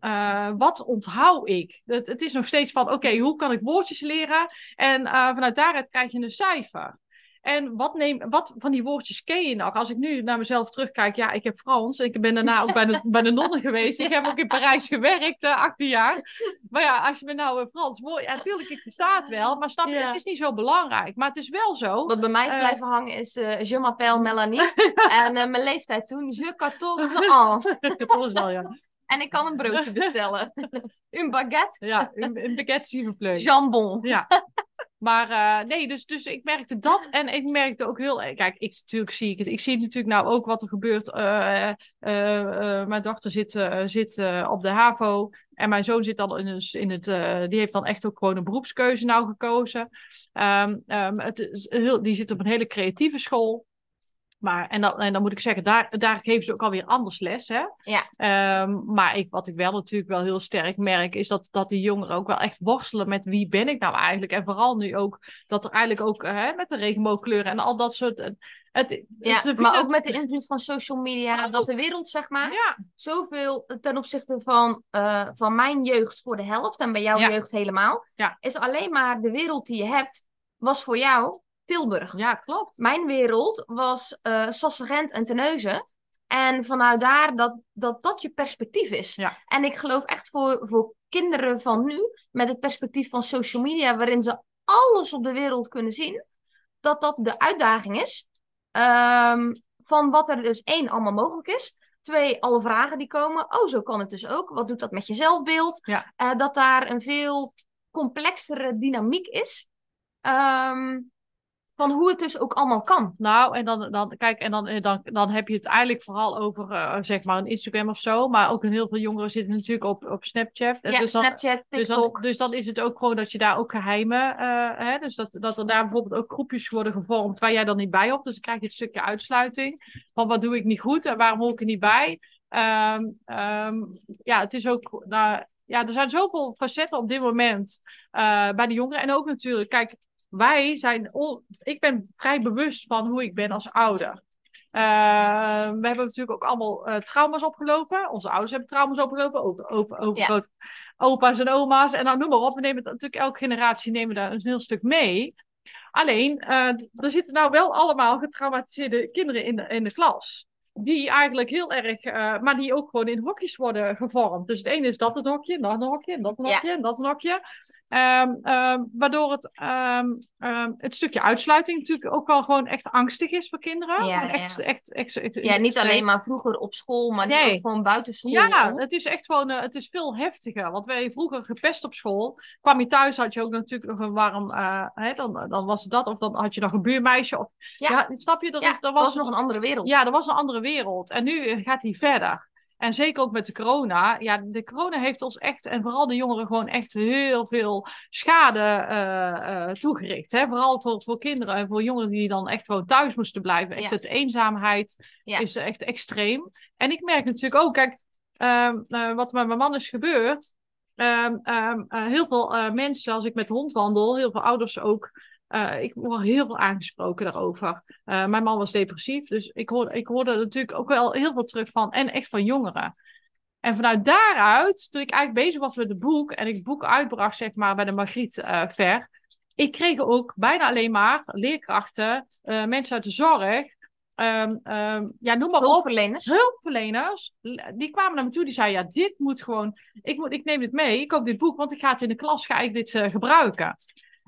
wat onthoud ik? Het, het is nog steeds van. Oké, hoe kan ik woordjes leren? En vanuit daaruit krijg je een cijfer. En wat, neem, wat van die woordjes ken je nog? Als ik nu naar mezelf terugkijk, ja, ik heb Frans. Ik ben daarna ook bij de, [laughs] bij de nonnen geweest. Ik heb ook in Parijs gewerkt, eh 18 jaar. Maar ja, als je me nou eh, Frans woord... Ja, natuurlijk, ik versta het wel. Maar snap je, Ja. het is niet zo belangrijk. Maar het is wel zo. Wat bij mij is Eh. blijven hangen is Je m'appelle Melanie. [laughs] en mijn leeftijd toen, Je quatorze ans. Dat is wel, ja. En ik kan een broodje [laughs] bestellen. een baguette, Ja, een, een baguette plaît. jambon. Ja. Maar eh, nee, dus, dus ik merkte dat. En ik merkte ook heel... Kijk, ik, natuurlijk zie ik het. Ik zie natuurlijk nou ook wat er gebeurt. Eh, eh, eh, mijn dochter zit, eh, zit eh, op de HAVO. En mijn zoon zit dan in, in het... eh, die heeft dan echt ook gewoon een beroepskeuze nou gekozen. Ehm, ehm, het is heel, die zit op een hele creatieve school. Maar, en, dan, en dan moet ik zeggen, daar, daar geven ze ook alweer anders les. Hè? Ja. Ehm, maar ik, wat ik wel natuurlijk wel heel sterk merk, is dat, dat die jongeren ook wel echt worstelen met wie ben ik nou eigenlijk. En vooral nu ook dat er eigenlijk ook hè, met de regenboogkleuren en al dat soort. Het, Ja, maar ook het- met de invloed van social media, dat de wereld, zeg maar, Ja, zoveel ten opzichte van, eh, van mijn jeugd voor de helft en bij jouw Ja. jeugd helemaal, is alleen maar de wereld die je hebt, was voor jou Tilburg. ja, klopt. Mijn wereld was eh Sassagent en Terneuzen. En vanuit daar dat, dat dat je perspectief is. Ja. En ik geloof echt voor, voor kinderen van nu, met het perspectief van social media, waarin ze alles op de wereld kunnen zien, dat dat de uitdaging is. Ehm, van wat er dus één, allemaal mogelijk is. Twee, alle vragen die komen. Oh, zo kan het dus ook. Wat doet dat met je zelfbeeld? Ja. Eh, dat daar een veel complexere dynamiek is. Ehm, van hoe het dus ook allemaal kan. Nou, en dan, dan kijk, en dan, eh, dan, dan heb je het eigenlijk vooral over, eh, zeg maar, een Instagram of zo. Maar ook een heel veel jongeren zitten natuurlijk op, op Snapchat. Ja, dus dan, Snapchat, Dus dan, dus dan is het ook gewoon dat je daar ook geheimen, eh, hè, dus dat, dat er daar bijvoorbeeld ook groepjes worden gevormd waar jij dan niet bij hoort. Dus dan krijg je het stukje uitsluiting van wat doe ik niet goed en waarom hoor ik er niet bij. Ehm, ehm, ja, het is ook, nou, ja, er zijn zoveel facetten op dit moment bij de jongeren. En ook natuurlijk, kijk, wij zijn, on- ik ben vrij bewust van hoe ik ben als ouder. Eh, we hebben natuurlijk ook allemaal eh, trauma's opgelopen. Onze ouders hebben trauma's opgelopen. Opa, opa, opa, Ja. groot- opa's en oma's. En dan noem maar op. We nemen het natuurlijk elke generatie nemen daar een heel stuk mee. Alleen, eh, er zitten nou wel allemaal getraumatiseerde kinderen in de, in de klas. Die eigenlijk heel erg, eh, maar die ook gewoon in hokjes worden gevormd. Dus het ene is dat een hokje, en dat een hokje, en dat een Ja. hokje, en dat een hokje. Ehm, ehm, waardoor het, ehm, het stukje uitsluiting natuurlijk ook wel gewoon echt angstig is voor kinderen. Ja, echt, ja. echt, echt, echt- Ja, niet alleen maar vroeger op school, maar Nee. ook gewoon buiten school. Ja, het is echt gewoon, eh, het is veel heftiger. Want wij vroeger gepest op school. Kwam je thuis, had je ook natuurlijk nog een warm, eh, hè, dan, dan was dat. Of dan had je nog een buurmeisje. Of, Ja. ja. snap je? Dat, Ja, was, was nog een andere wereld. Ja, dat was een andere wereld. En nu eh, gaat die verder. En zeker ook met de corona. Ja, de corona heeft ons echt, en vooral de jongeren, gewoon echt heel veel schade eh, toegericht. Hè? Vooral voor, voor kinderen en voor jongeren die dan echt gewoon thuis moesten blijven. Echt Ja. het eenzaamheid Ja. is echt extreem. En ik merk natuurlijk ook, kijk, ehm, eh, wat met mijn man is gebeurd. ehm, ehm, eh, heel veel mensen, als ik met de hond wandel, heel veel ouders ook. Eh, ik word heel veel aangesproken daarover. Eh, mijn man was depressief, dus ik hoorde, ik hoorde natuurlijk ook wel heel veel terug van, en echt van jongeren. En vanuit daaruit, toen ik eigenlijk bezig was met het boek en ik het boek uitbracht, zeg maar, bij de Margriet eh, Ver, ik kreeg ook bijna alleen maar leerkrachten, mensen uit de zorg, ehm, ehm, ja, noem maar op, Hulpverleners. hulpverleners, die kwamen naar me toe, die zeiden, ja, dit moet gewoon, ik, moet, ik neem dit mee, ik koop dit boek, want ik ga het in de klas, ga ik dit gebruiken.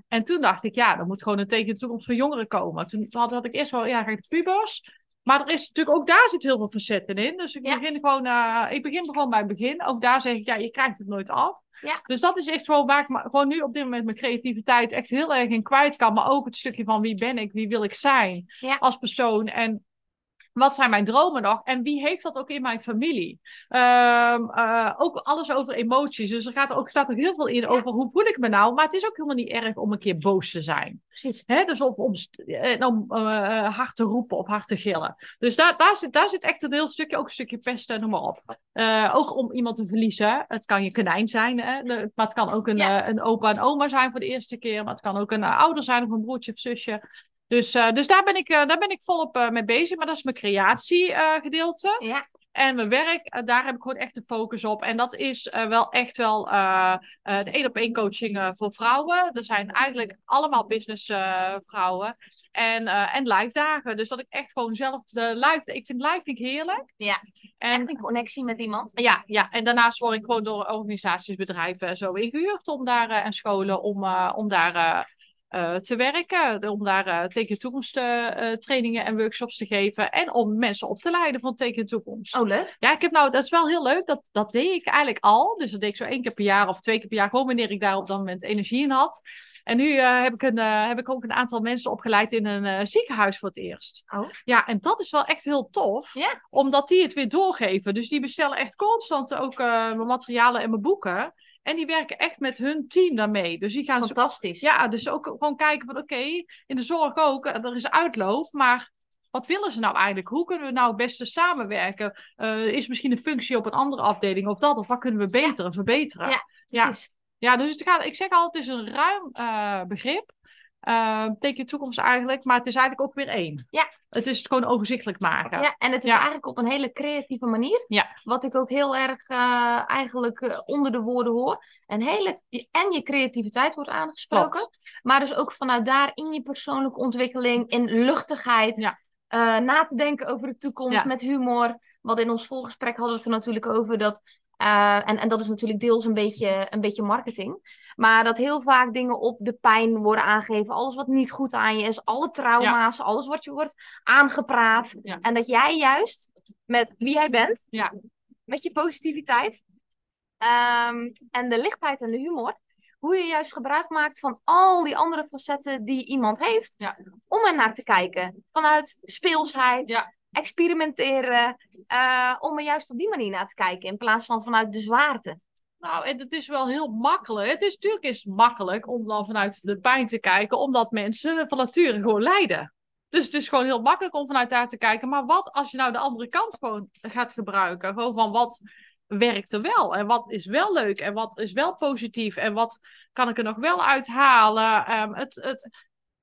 En toen dacht ik, ja, er moet gewoon een teken de toekomst voor jongeren komen. Toen had, had ik eerst wel, ja, de pubers. Maar er is natuurlijk ook daar zit heel veel facetten in. Dus ik Ja. begin gewoon, eh, ik begin gewoon bij het begin. Ook daar zeg ik, ja, je krijgt het nooit af. Ja. Dus dat is echt gewoon waar ik gewoon nu op dit moment mijn creativiteit echt heel erg in kwijt kan. Maar ook het stukje van wie ben ik, wie wil ik zijn Ja. als persoon. En wat zijn mijn dromen nog? En wie heeft dat ook in mijn familie? Ehm, eh, ook alles over emoties. Dus er gaat er ook, staat er heel veel in over hoe voel ik me nou. Maar het is ook helemaal niet erg om een keer boos te zijn. Precies. Hè? Dus om, eh, om eh, hard te roepen of hard te gillen. Dus daar, daar, zit, daar zit echt een heel stukje, ook een stukje pesten, noem maar op. Ook om iemand te verliezen. Het kan je konijn zijn, hè? De- maar het kan ook een, Ja. een opa en oma zijn voor de eerste keer. Maar het kan ook een ouder zijn of een broertje of zusje. Dus, eh, dus daar, ben ik, eh, daar ben ik volop eh, mee bezig. Maar dat is mijn creatiegedeelte. Ja. En mijn werk, daar heb ik gewoon echt de focus op. En dat is wel echt wel de één op één coaching voor vrouwen. Er zijn eigenlijk allemaal business eh, vrouwen. En, en live dagen. Dus dat ik echt gewoon zelf de live... Ik vind live vind ik heerlijk. Ja. En, Echt een connectie met iemand. ja, ja, en daarnaast word ik gewoon door organisaties, bedrijven en zo ingehuurd om daar en scholen om, om daar te werken. Om daar eh teken toekomst eh, eh, trainingen en workshops te geven. En om mensen op te leiden van teken toekomst. Oh, leuk. Ja, ik heb nou, dat is wel heel leuk. Dat, dat deed ik eigenlijk al. Dus dat deed ik zo één keer per jaar of twee keer per jaar. Gewoon wanneer ik daar op dat moment energie in had. En nu eh, heb, ik een, eh, heb ik ook een aantal mensen opgeleid in een eh, ziekenhuis voor het eerst. Oh. Ja, en dat is wel echt heel tof. Omdat die het weer doorgeven. Dus die bestellen echt constant ook eh, mijn materialen en mijn boeken. En die werken echt met hun team daarmee. Dus die gaan zo Fantastisch. ja, dus ook gewoon kijken van oké, in de zorg ook, eh, er is uitloop, maar Wat willen ze nou eigenlijk? Hoe kunnen we nou het beste samenwerken? Uh, is misschien een functie op een andere afdeling of dat? Of wat kunnen we beter en verbeteren? Ja, ja. ja dus het gaat, ik zeg altijd, het is een ruim uh, begrip. Uh, teken toekomst eigenlijk, maar het is eigenlijk ook weer één. Ja. Het is het gewoon overzichtelijk maken. Ja, en het is eigenlijk op een hele creatieve manier. Ja. Wat ik ook heel erg uh, eigenlijk uh, onder de woorden hoor. En, hele, en je creativiteit wordt aangesproken. Klopt. Maar dus ook vanuit daar in je persoonlijke ontwikkeling, in luchtigheid. Ja. na te denken over de toekomst met humor. Want in ons voorgesprek hadden we het er natuurlijk over dat uh, en, en dat is natuurlijk deels een beetje, een beetje marketing. Maar dat heel vaak dingen op de pijn worden aangegeven. Alles wat niet goed aan je is. Alle trauma's. Alles wat je wordt aangepraat. Ja. En dat jij juist met wie jij bent. Ja. Met je positiviteit. Um, en de lichtheid en de humor. Hoe je juist gebruik maakt van al die andere facetten die iemand heeft. Ja. Om er naar te kijken. Vanuit speelsheid. Experimenteren. Uh, om er juist op die manier naar te kijken. In plaats van vanuit de zwaarte. Nou, en het is wel heel makkelijk. Het is natuurlijk is makkelijk om dan vanuit de pijn te kijken, omdat mensen van nature gewoon lijden. Dus het is gewoon heel makkelijk om vanuit daar te kijken. Maar wat als je nou de andere kant gewoon gaat gebruiken? Gewoon van wat werkt er wel? En wat is wel leuk? En wat is wel positief? En wat kan ik er nog wel uithalen? Um, het, het,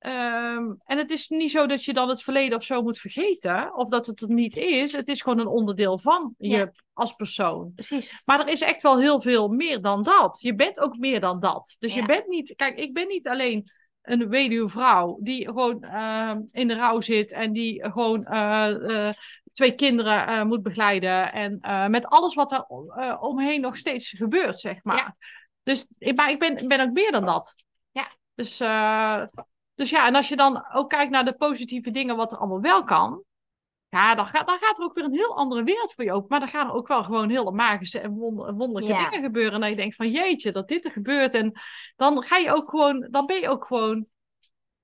Um, en het is niet zo dat je dan het verleden of zo moet vergeten, of dat het er niet is. Het is gewoon een onderdeel van je Ja. als persoon. Precies. Maar er is echt wel heel veel meer dan dat. Je bent ook meer dan dat. Dus Ja. je bent niet. Kijk, ik ben niet alleen een weduwe vrouw die gewoon uh, in de rouw zit en die gewoon uh, uh, twee kinderen uh, moet begeleiden. En met alles wat er omheen nog steeds gebeurt, zeg maar. Ja. Dus ik, maar ik ben, ben ook meer dan dat. Ja. Dus, dus ja, en als je dan ook kijkt naar de positieve dingen wat er allemaal wel kan. Ja, dan gaat, dan gaat er ook weer een heel andere wereld voor je open. Maar dan gaan er ook wel gewoon hele magische en wonder, wonderlijke Ja. dingen gebeuren. En dat je denkt van jeetje, dat dit er gebeurt. En dan ga je ook gewoon, dan ben je ook gewoon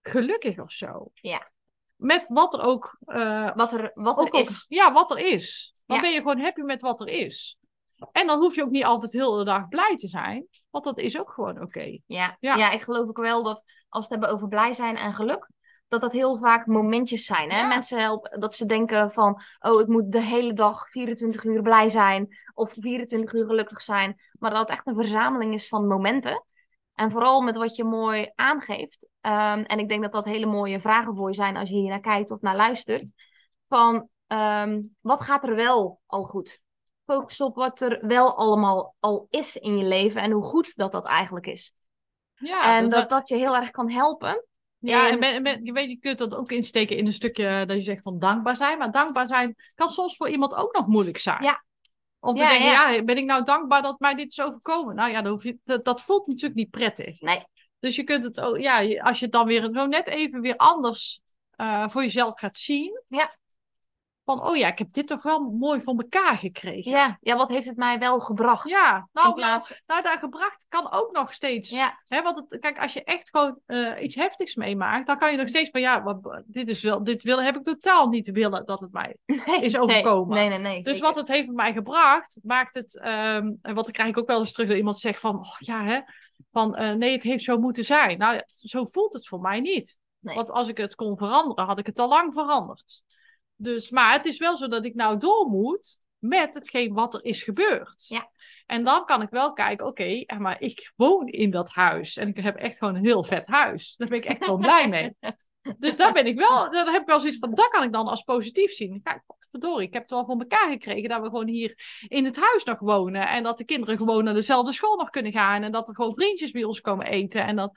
gelukkig of zo. Ja. Met wat er ook, uh, Wat er, wat er ook- is. ja, wat er is. Dan Ja. ben je gewoon happy met wat er is. En dan hoef je ook niet altijd heel de dag blij te zijn. Want dat is ook gewoon oké. Ja. Ja. Ja. ik geloof ook wel dat als we het hebben over blij zijn en geluk, dat dat heel vaak momentjes zijn. Hè? Ja. Mensen helpen dat ze denken van, oh, ik moet de hele dag 24 uur blij zijn of 24 uur gelukkig zijn. Maar dat het echt een verzameling is van momenten. En vooral met wat je mooi aangeeft. Ehm, en ik denk dat dat hele mooie vragen voor je zijn als je hier naar kijkt of naar luistert. Van, ehm, wat gaat er wel al goed? Focus op wat er wel allemaal al is in je leven en hoe goed dat dat eigenlijk is. Ja, en dat dat je heel erg kan helpen. Ja, En- je weet, je kunt dat ook insteken in een stukje dat je zegt van dankbaar zijn. Maar dankbaar zijn kan soms voor iemand ook nog moeilijk zijn. Ja. Of te Ja, denken, ja. ja. ben ik nou dankbaar dat mij dit is overkomen? Nou ja, dan hoef je, dat, dat voelt natuurlijk niet prettig. Nee. Dus je kunt het ook, ja, als je het dan weer zo net even weer anders eh, voor jezelf gaat zien. Ja. Van, oh ja, ik heb dit toch wel mooi voor elkaar gekregen. Ja, ja, wat heeft het mij wel gebracht? Ja, In nou, plaats... nou, daar gebracht kan ook nog steeds. Ja, Hè, want het, kijk, als je echt gewoon eh, iets heftigs meemaakt, dan kan je nog steeds van ja, wat, dit, is wel, dit wil, heb ik totaal niet willen dat het mij. [laughs] nee, Is overkomen. Nee, nee, nee. nee Dus zeker. wat het heeft mij gebracht, maakt het. ehm, en wat ik krijg ik ook wel eens terug dat iemand zegt van oh, ja, hè, van eh, nee, het heeft zo moeten zijn. Nou, zo voelt het voor mij niet. Nee. Want als ik het kon veranderen, had ik het al lang veranderd. Dus, maar het is wel zo dat ik nou door moet met hetgeen wat er is gebeurd. Ja. En dan kan ik wel kijken, oké, maar ik woon in dat huis. En ik heb echt gewoon een heel vet huis. Daar ben ik echt gewoon blij mee. [laughs] Dus daar ben ik wel, dan heb ik wel zoiets van, dat kan ik dan als positief zien. Kijk, verdorie, ik heb het wel voor elkaar gekregen dat we gewoon hier in het huis nog wonen. En dat de kinderen gewoon naar dezelfde school nog kunnen gaan. En dat er gewoon vriendjes bij ons komen eten. En dat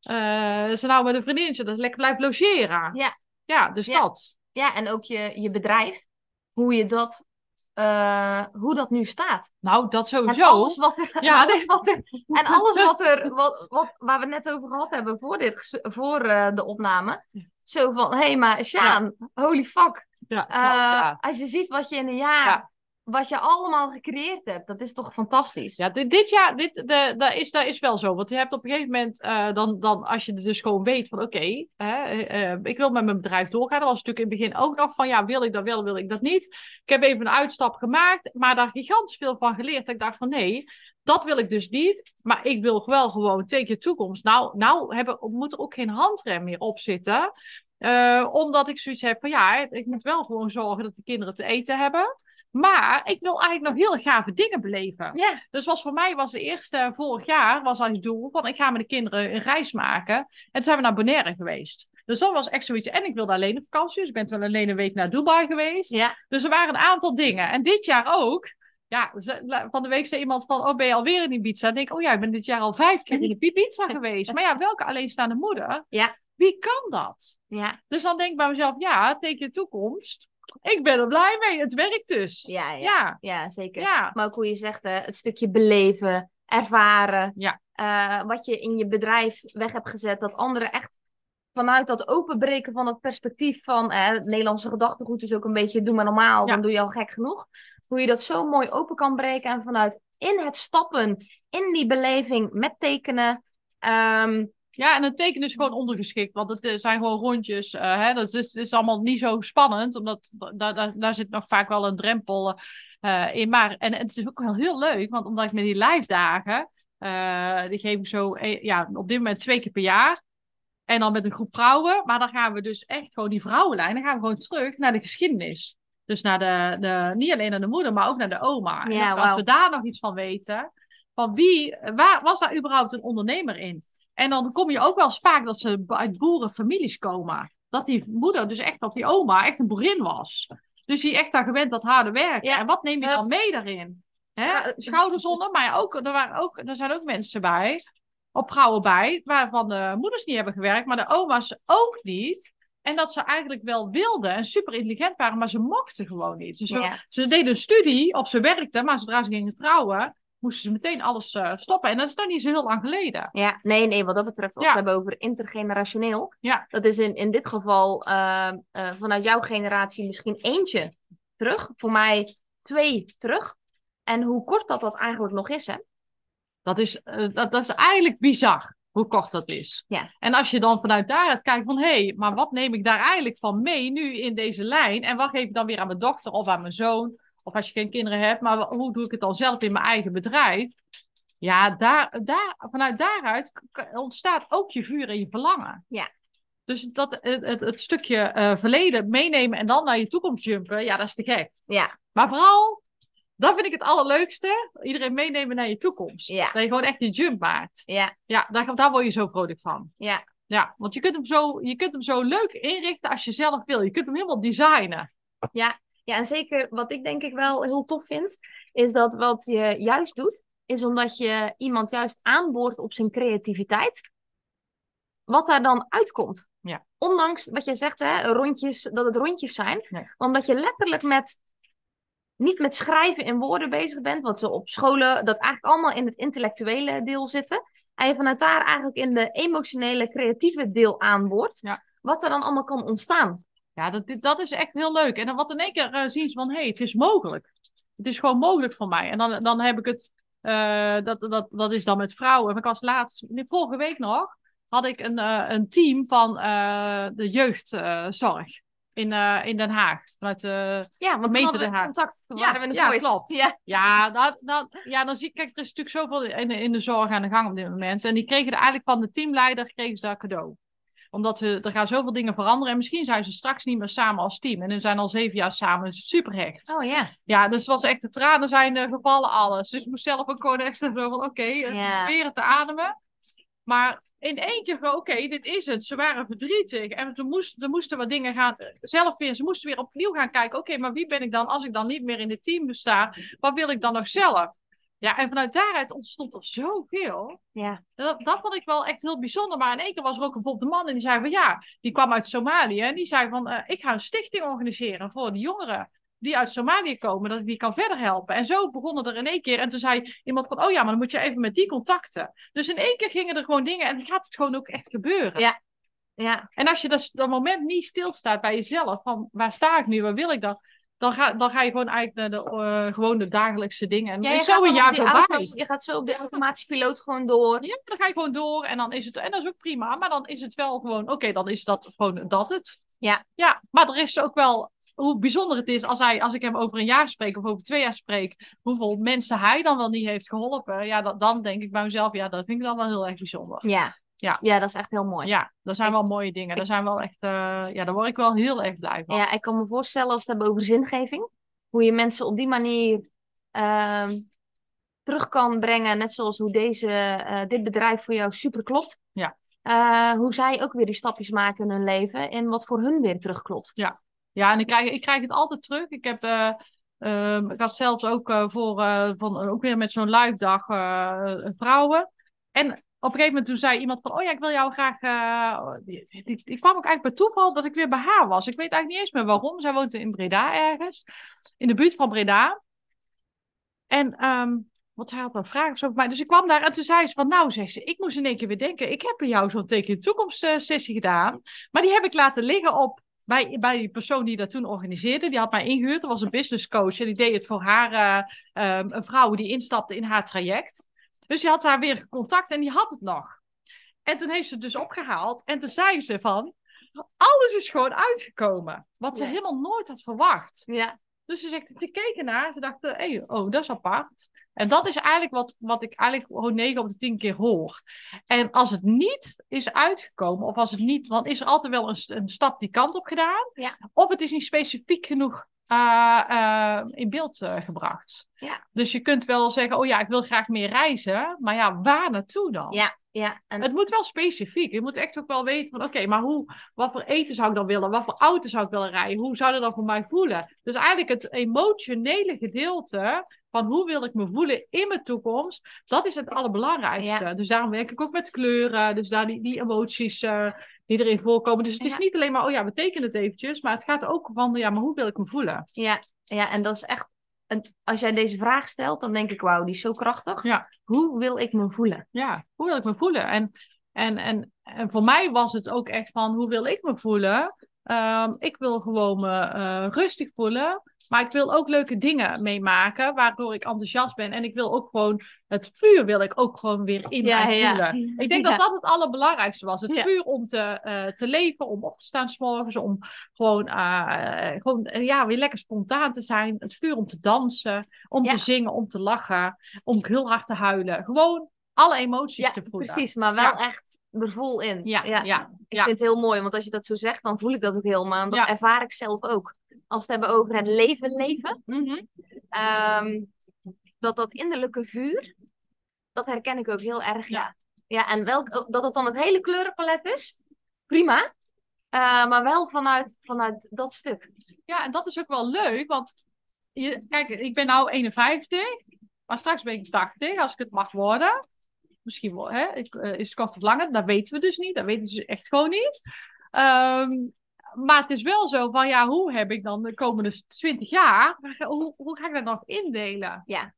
eh, ze nou met een vriendinnetje dat lekker blijft logeren. Ja. Ja, dus Ja. dat. Ja, en ook je, je bedrijf, hoe je dat, eh, hoe dat nu staat. Nou, dat En sowieso. alles wat er, en Ja, [laughs] alles wat er, en alles wat er, [laughs] wat, wat, waar we het net over gehad hebben voor, dit, voor eh, de opname. Zo van, hé, hey, maar Sjaan, holy fuck. Ja, Eh, ja. Als je ziet wat je in een jaar, Ja. Wat je allemaal gecreëerd hebt, dat is toch fantastisch. Ja, dit, dit jaar, dit, de, dat, is, dat is wel zo. Want je hebt op een gegeven moment, eh, dan, dan, als je dus gewoon weet van oké, eh, eh, ik wil met mijn bedrijf doorgaan. Dat was natuurlijk in het begin ook nog van ja, wil ik dat wel, wil ik dat niet. Ik heb even een uitstap gemaakt, maar daar gigantisch veel van geleerd. Ik dacht van nee, dat wil ik dus niet. Maar ik wil wel gewoon tegen je toekomst. Nou, nou hebben, moet er ook geen handrem meer op zitten. Omdat ik zoiets heb van ja, ik moet wel gewoon zorgen dat de kinderen te eten hebben. Maar ik wil eigenlijk nog heel gave dingen beleven. Ja. Dus was voor mij was de eerste vorig jaar was als doel van ik ga met de kinderen een reis maken. En toen zijn we naar Bonaire geweest. Dus dat was echt zoiets. En ik wilde alleen op vakantie. Dus ik ben wel alleen een week naar Dubai geweest. Ja. Dus er waren een aantal dingen. En dit jaar ook. Ja, van de week zei iemand van, oh ben je alweer in Ibiza? En ik denk, oh ja, ik ben dit jaar al vijf keer in Ibiza geweest. Maar ja, welke alleenstaande moeder? Ja. Wie kan dat? Ja. Dus dan denk ik bij mezelf, ja, teken de toekomst. Ik ben er blij mee. Het werkt dus. Ja, ja. Ja, Ja, zeker. ja. Maar ook hoe je zegt, hè, het stukje beleven, ervaren. Ja. eh, wat je in je bedrijf weg hebt gezet. Dat anderen echt vanuit dat openbreken van het perspectief van eh, het Nederlandse gedachtegoed is ook een beetje doe maar normaal, Ja. dan doe je al gek genoeg. Hoe je dat zo mooi open kan breken en vanuit in het stappen, in die beleving met tekenen. ehm, Ja, en het tekenen is gewoon ondergeschikt, want het eh, zijn gewoon rondjes. eh, hè? Dat is, het is allemaal niet zo spannend, omdat daar, daar, daar zit nog vaak wel een drempel eh, in. Maar en het is ook wel heel leuk, want omdat ik met die live dagen, die geef ik zo eh, ja, op dit moment twee keer per jaar. En dan met een groep vrouwen, maar dan gaan we dus echt gewoon die vrouwenlijn, dan gaan we gewoon terug naar de geschiedenis. Dus naar de, de, niet alleen naar de moeder, maar ook naar de oma. En Ja, als we daar nog iets van weten, van wie, waar was daar überhaupt een ondernemer in? En dan kom je ook wel eens vaak dat ze uit boerenfamilies komen. Dat die moeder, dus echt dat die oma, echt een boerin was. Dus die echt daar gewend dat harde werk. Ja. En wat neem je dan mee daarin? Hè? Schouders onder, maar ook, er, waren ook, er zijn ook mensen bij, op vrouwen bij, waarvan de moeders niet hebben gewerkt, maar de oma's ook niet. En dat ze eigenlijk wel wilden en super intelligent waren, maar ze mochten gewoon niet. Dus ze deden een studie of ze werkten, maar zodra ze gingen trouwen, moesten ze meteen alles eh, stoppen. En dat is nog niet zo heel lang geleden. Ja, nee, nee, wat dat betreft, als Ja. we het hebben over intergenerationeel. Ja. Dat is in, in dit geval eh, eh, vanuit jouw generatie misschien eentje terug. Voor mij twee terug. En hoe kort dat dat eigenlijk nog is, hè? Dat is, eh, dat, dat is eigenlijk bizar, hoe kort dat is. Ja. En als je dan vanuit daaruit kijkt van, hé, hey, maar wat neem ik daar eigenlijk van mee nu in deze lijn? En wat geef ik dan weer aan mijn dochter of aan mijn zoon? Of als je geen kinderen hebt, maar hoe doe ik het dan zelf in mijn eigen bedrijf? Ja, daar, daar, vanuit daaruit ontstaat ook je vuur en je verlangen. Ja. Dus dat, het, het, het stukje eh, verleden meenemen en dan naar je toekomst jumpen, ja, dat is te gek. Ja, Maar vooral, dat vind ik het allerleukste. Iedereen meenemen naar je toekomst. Ja. Dat je gewoon echt die jump maakt. ja, Ja, daar, daar word je zo vrolijk van. ja. Ja, want je kunt, hem zo, je kunt hem zo leuk inrichten als je zelf wil. Je kunt hem helemaal designen. Ja, en zeker wat ik denk ik wel heel tof vind, is dat wat je juist doet, is omdat je iemand juist aanboort op zijn creativiteit, wat daar dan uitkomt. Ja. Ondanks wat jij zegt, hè, rondjes, dat het rondjes zijn, Nee. omdat je letterlijk met, niet met schrijven in woorden bezig bent, wat ze op scholen, dat eigenlijk allemaal in het intellectuele deel zitten, en je vanuit daar eigenlijk in de emotionele, creatieve deel aanboort, Ja. wat er dan allemaal kan ontstaan. Ja, dat, dat is echt heel leuk. En dan wat in één keer eh, zien ze van, hé, hey, het is mogelijk. Het is gewoon mogelijk voor mij. En dan, dan heb ik het, eh, dat, dat, dat is dan met vrouwen. Ik was laatst, vorige week nog, had ik een, eh, een team van de jeugdzorg in, in Den Haag. Vanuit de, Ja, want we Den Haag. contact, Ja, we in ja, klopt. Ja, Ja, dat, dat, ja, dan zie ik, kijk, er is natuurlijk zoveel in, in de zorg aan de gang op dit moment. En die kregen er eigenlijk van de teamleider kregen ze dat cadeau. Omdat we, er gaan zoveel dingen veranderen. En misschien zijn ze straks niet meer samen als team. En ze zijn al zeven jaar samen. Dus super hecht. oh ja. Ja, dus het was echt de tranen zijn eh, gevallen, alles. Dus ik moest zelf ook gewoon echt zo van, oké, eh, Ja. proberen te ademen. Maar in één keer gewoon, oké, dit is het. Ze waren verdrietig. En toen moest, er moesten wat dingen gaan, eh, zelf weer, ze moesten weer opnieuw gaan kijken. Oké, maar wie ben ik dan als ik dan niet meer in het team sta? Wat wil ik dan nog zelf? Ja, en vanuit daaruit ontstond er zoveel. Ja. Dat, dat vond ik wel echt heel bijzonder. Maar in één keer was er ook bijvoorbeeld een man en die zei van ja, die kwam uit Somalië. En die zei van eh, ik ga een stichting organiseren voor de jongeren die uit Somalië komen, dat ik die kan verder helpen. En zo begonnen er in één keer. En toen zei iemand van oh ja, maar dan moet je even met die contacten. Dus in één keer gingen er gewoon dingen en dan gaat het gewoon ook echt gebeuren. Ja. Ja, En als je dat, dat moment niet stilstaat bij jezelf, van waar sta ik nu, waar wil ik dan? Dan ga, dan ga je gewoon eigenlijk naar de, gewoon de dagelijkse dingen. En ja dan je, is gaat zo een jaar voorbij. je gaat zo op de automatische piloot gewoon door. Ja, dan ga je gewoon door en dan is het, en dat is ook prima, maar dan is het wel gewoon, oké, dan is dat gewoon dat het. Ja. Ja, maar er is ook wel, hoe bijzonder het is als, hij, als ik hem over een jaar spreek of over twee jaar spreek, hoeveel mensen hij dan wel niet heeft geholpen. Ja, dat, dan denk ik bij mezelf, ja, dat vind ik dan wel heel erg bijzonder. Ja. Ja. ja, dat is echt heel mooi. Ja, dat zijn Ik- wel mooie dingen. Daar zijn wel echt, eh, ja, daar word ik wel heel erg blij van. Ja, ik kan me voorstellen als we het hebben over zingeving, hoe je mensen op die manier ehm, terug kan brengen, net zoals hoe deze, eh, dit bedrijf voor jou super klopt. Ja. Eh, hoe zij ook weer die stapjes maken in hun leven en wat voor hun weer terugklopt. Ja, en ik krijg, ik krijg het altijd terug. Ik heb, eh, ehm, ik had zelfs ook voor, van, ook weer met zo'n live dag vrouwen. En op een gegeven moment toen zei iemand van, oh ja, ik wil jou graag... eh, die kwam ook eigenlijk bij toeval dat ik weer bij haar was. Ik weet eigenlijk niet eens meer waarom. Zij woont in Breda ergens, in de buurt van Breda. En ehm, wat zij had een vraag of zo. Dus ik kwam daar en toen zei ze van, nou, zegt ze, ik moest in één keer weer denken, ik heb bij jou zo'n teken toekomst eh, sessie gedaan. Maar die heb ik laten liggen op bij, bij die persoon die dat toen organiseerde. Die had mij ingehuurd. Dat was een business coach. En die deed het voor haar, eh, ehm, een vrouw die instapte in haar traject. Dus die had haar weer contact en die had het nog. En toen heeft ze het dus opgehaald. En toen zei ze van, alles is gewoon uitgekomen. Wat ze Ja. helemaal nooit had verwacht. Ja, Dus ze zegt, ze keken naar, ze dachten, hey, oh, dat is apart. En dat is eigenlijk wat, wat ik eigenlijk gewoon 9 op de 10 keer hoor. En als het niet is uitgekomen, of als het niet, dan is er altijd wel een, een stap die kant op gedaan. Ja. Of het is niet specifiek genoeg eh, eh, in beeld eh, gebracht. Ja. Dus je kunt wel zeggen, oh ja, ik wil graag meer reizen. Maar ja, waar naartoe dan? ja, ja. En, Het moet wel specifiek. Je moet echt ook wel weten van oké, maar hoe, wat voor eten zou ik dan willen? Wat voor auto zou ik willen rijden? Hoe zou dat dan voor mij voelen? Dus eigenlijk het emotionele gedeelte van hoe wil ik me voelen in mijn toekomst, dat is het allerbelangrijkste. Ja. Dus daarom werk ik ook met kleuren, dus daar die, die emoties die erin voorkomen. Dus het is Ja. niet alleen maar, oh ja, we tekenen het eventjes, maar het gaat ook van, ja, maar hoe wil ik me voelen? ja, ja, en dat is echt... een- als jij deze vraag stelt, dan denk ik, wauw, die is zo krachtig. Ja. Hoe wil ik me voelen? ja, hoe wil ik me voelen? En, en, en, en voor mij was het ook echt van, hoe wil ik me voelen? Ehm, ik wil gewoon me eh, rustig voelen, maar ik wil ook leuke dingen meemaken, waardoor ik enthousiast ben. En ik wil ook gewoon, het vuur wil ik ook gewoon weer in Ja, mij ja. voelen. Ik denk Ja. dat dat het allerbelangrijkste was. Het vuur om te, eh, te leven, om op te staan s'morgens, om gewoon, eh, gewoon eh, ja, weer lekker spontaan te zijn. Het vuur om te dansen, om te zingen, om te lachen, om heel hard te huilen. Gewoon alle emoties te voelen. precies, maar wel echt er vol in. Ja, ja, ja. Ik vind het heel mooi, want als je dat zo zegt, dan voel ik dat ook helemaal. En dat ervaar ik zelf ook. Als we het hebben over het leven leven, Mhm. ehm, dat dat innerlijke vuur, dat herken ik ook heel erg, ja. Ja, en welk, dat het dan het hele kleurenpalet is, prima. Eh, maar wel vanuit, vanuit dat stuk. Ja, en dat is ook wel leuk, want je, kijk, ik ben nou 51, maar straks ben ik 80, als ik het mag worden. Misschien wel, hè, ik, eh, is het kort of langer, dat weten we dus niet, dat weten ze echt gewoon niet. Ehm, maar het is wel zo van, ja, hoe heb ik dan de komende 20 jaar, hoe, hoe ga ik dat nog indelen? Ja.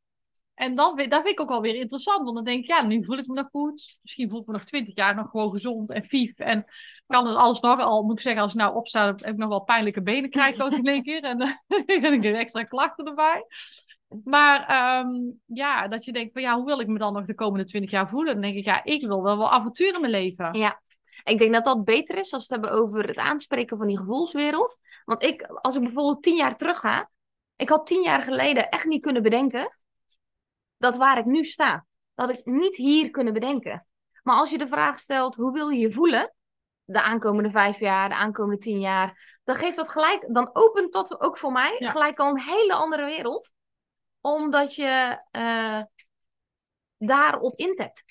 En dan, dat vind ik ook wel weer interessant, want dan denk ik, ja, nu voel ik me nog goed. Misschien voel ik me nog 20 jaar nog gewoon gezond en vief. En kan het alles nog, al moet ik zeggen, als ik nou opsta, heb ik nog wel pijnlijke benen krijg ik ook in één keer. En [laughs] dan heb ik extra klachten erbij. Maar ehm, ja, dat je denkt van ja, hoe wil ik me dan nog de komende 20 jaar voelen? Dan denk ik, ja, ik wil wel wel avontuur in mijn leven. Ja. Ik denk dat dat beter is als we het hebben over het aanspreken van die gevoelswereld. Want ik, als ik bijvoorbeeld tien jaar terug ga, ik had tien jaar geleden echt niet kunnen bedenken dat waar ik nu sta, dat ik niet hier kunnen bedenken. Maar als je de vraag stelt, hoe wil je je voelen? De aankomende vijf jaar, de aankomende tien jaar. Dan geeft dat gelijk, dan opent dat ook voor mij Ja. gelijk al een hele andere wereld. Omdat je eh, daarop intapt.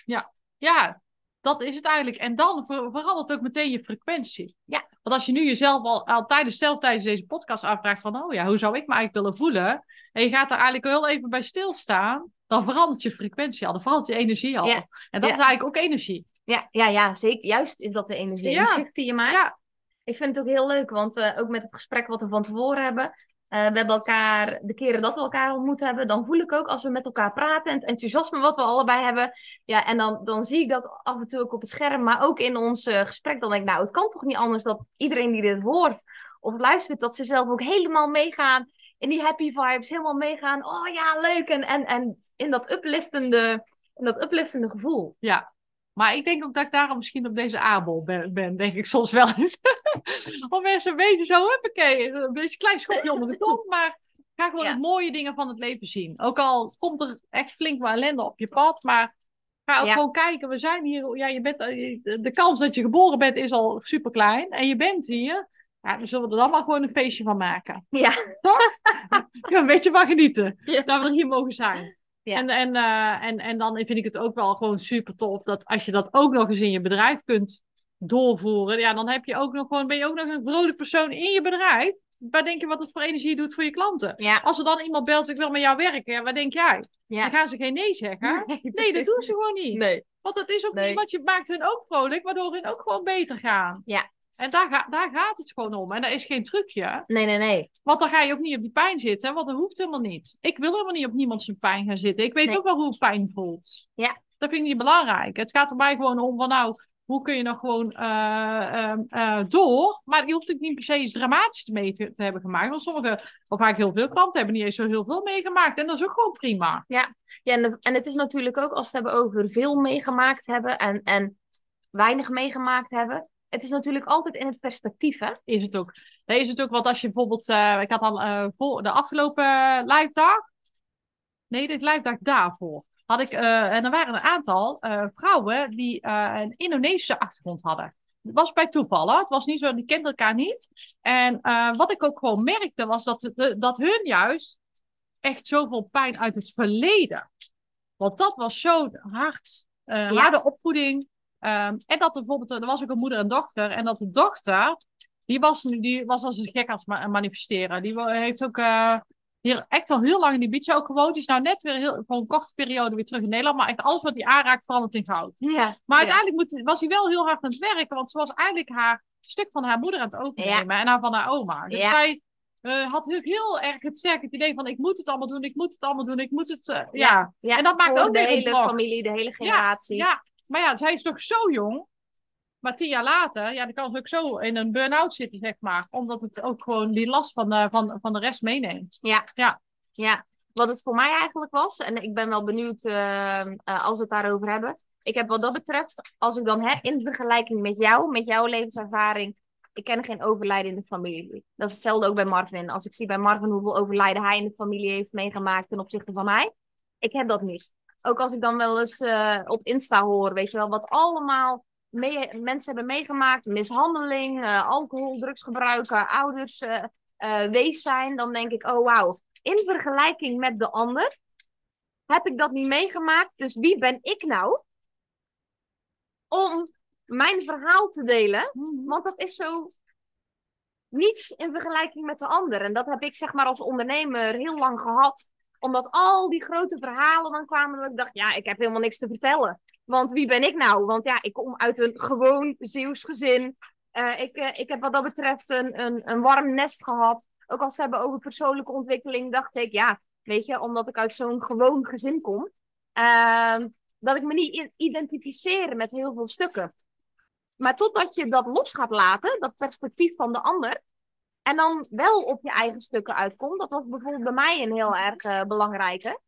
Ja, dat is het eigenlijk. En dan ver- verandert ook meteen je frequentie. Ja. Want als je nu jezelf al, al tijdens, zelf tijdens deze podcast afvraagt van, oh ja, hoe zou ik me eigenlijk willen voelen? En je gaat er eigenlijk heel even bij stilstaan, dan verandert je frequentie al, dan verandert je energie al. Ja. En dat Ja. is eigenlijk ook energie. Ja, ja, ja, zeker. Juist is dat de energie. Ja. Die je maakt. Ja. Ik vind het ook heel leuk, want eh, ook met het gesprek wat we van tevoren hebben. Eh, we hebben elkaar, de keren dat we elkaar ontmoet hebben, dan voel ik ook als we met elkaar praten en het enthousiasme wat we allebei hebben. Ja, en dan, dan zie ik dat af en toe ook op het scherm, maar ook in ons eh, gesprek. Dan denk ik, nou, het kan toch niet anders dat iedereen die dit hoort of luistert, dat ze zelf ook helemaal meegaan in die happy vibes, helemaal meegaan. Oh ja, leuk. En, en, en in dat upliftende, in dat upliftende gevoel. Maar ik denk ook dat ik daarom misschien op deze aardbol ben, ben denk ik soms wel eens. [laughs] [laughs] Om mensen een beetje zo, huppakee, een beetje een klein schopje onder de kont, maar ga gewoon Ja. de mooie dingen van het leven zien. Ook al komt er echt flink wat ellende op je pad, maar Ga ook Ja. gewoon kijken. We zijn hier. Ja, je bent, eh, de kans dat je geboren bent is al super klein. En je bent hier. Ja, dan zullen we er dan maar gewoon een feestje van maken. Ja, Ja, [laughs] een beetje van genieten. Ja. Dat we er hier mogen zijn. Ja. En, en, eh, en, en dan vind ik het ook wel gewoon super tof dat als je dat ook nog eens in je bedrijf kunt doorvoeren, ja, dan heb je ook nog gewoon, ben je ook nog een vrolijk persoon in je bedrijf. Waar denk je wat het voor energie doet voor je klanten? ja, Als er dan iemand belt, ik wil met jou werken, ja, wat denk jij? ja. Dan gaan ze geen nee zeggen. Nee, Nee, dat doen ze gewoon niet. Nee. Want dat is ook Nee. niet, want je maakt hun ook vrolijk, waardoor hun ook gewoon beter gaan. Ja. En daar, ga, daar gaat het gewoon om. En dat is geen trucje. Nee, nee, nee. Want dan ga je ook niet op die pijn zitten, want dat hoeft helemaal niet. Ik wil helemaal niet op niemand zijn pijn gaan zitten. Ik weet Nee. ook wel hoe pijn voelt. Ja. Dat vind ik niet belangrijk. Het gaat er mij gewoon om van nou, hoe kun je nog gewoon eh, ehm, eh, door? Maar je hoeft ook niet per se iets dramatisch mee te, te hebben gemaakt. Want sommige, of vaak heel veel klanten hebben niet eens zo heel veel meegemaakt. En dat is ook gewoon prima. Ja, en, de- en het is natuurlijk ook als we het hebben over veel meegemaakt hebben en, en weinig meegemaakt hebben. Het is natuurlijk altijd in het perspectief, hè? Is het ook. Dan is het ook, want als je bijvoorbeeld, eh, ik had al voor de afgelopen live dag, nee, de live dag daarvoor, had ik, eh, en er waren een aantal eh, vrouwen die eh, een Indonesische achtergrond hadden. Het was bij toeval, het was niet zo, die kenden elkaar niet. En wat ik ook gewoon merkte, was dat, de, dat hun juist echt zoveel pijn uit het verleden. Want dat was zo hard, Ja. harde opvoeding. Ehm, en dat er bijvoorbeeld, er was ook een moeder en dochter. En dat de dochter, die was, nu- die was als een gek aan het ma- manifesteren. Die heeft ook hier echt al heel lang in Ibiza ook gewoond. Die is nou net weer heel, voor een korte periode weer terug in Nederland. Maar echt alles wat hij aanraakt verandert in goud. Ja. Maar uiteindelijk moet, was hij wel heel hard aan het werken. Want ze was eigenlijk haar stuk van haar moeder aan het overnemen. En haar van haar oma. Dus zij eh, had heel, heel erg het sterke idee van ik moet het allemaal doen. Ik moet het allemaal doen. Ik moet het... eh, ja. En dat maakt ook de hele familie, de hele generatie. Ja, maar ja, zij is toch zo jong. Maar tien jaar later, ja, dan kan ze ook zo in een burn-out zitten, zeg maar. Omdat het ook gewoon die last van de, van, van de rest meeneemt. Ja. Ja. Ja. Wat het voor mij eigenlijk was, en ik ben wel benieuwd eh, eh, als we het daarover hebben. Ik heb wat dat betreft, als ik dan hè, in vergelijking met jou, met jouw levenservaring, ik ken geen overlijden in de familie. Dat is hetzelfde ook bij Marvin. Als ik zie bij Marvin hoeveel overlijden hij in de familie heeft meegemaakt ten opzichte van mij. Ik heb dat niet. Ook als ik dan wel eens eh, op Insta hoor, weet je wel, wat allemaal mee- mensen hebben meegemaakt. Mishandeling, eh, alcohol, drugsgebruik, ouders eh, wees zijn. Dan denk ik, oh wauw. In vergelijking met de ander heb ik dat niet meegemaakt. Dus wie ben ik nou om mijn verhaal te delen? Want dat is zo niets in vergelijking met de ander. En dat heb ik zeg maar als ondernemer heel lang gehad. Omdat al die grote verhalen dan kwamen dat ik dacht, ja, ik heb helemaal niks te vertellen. Want wie ben ik nou? Want ja, ik kom uit een gewoon Zeeuws gezin. Eh, ik, eh, ik heb wat dat betreft een, een, een warm nest gehad. Ook als we hebben over persoonlijke ontwikkeling, dacht ik, ja, weet je, omdat ik uit zo'n gewoon gezin kom, ehm, dat ik me niet identificeer met heel veel stukken. Maar totdat je dat los gaat laten, dat perspectief van de ander, en dan wel op je eigen stukken uitkomt, dat was bijvoorbeeld bij mij een heel erg eh, belangrijke.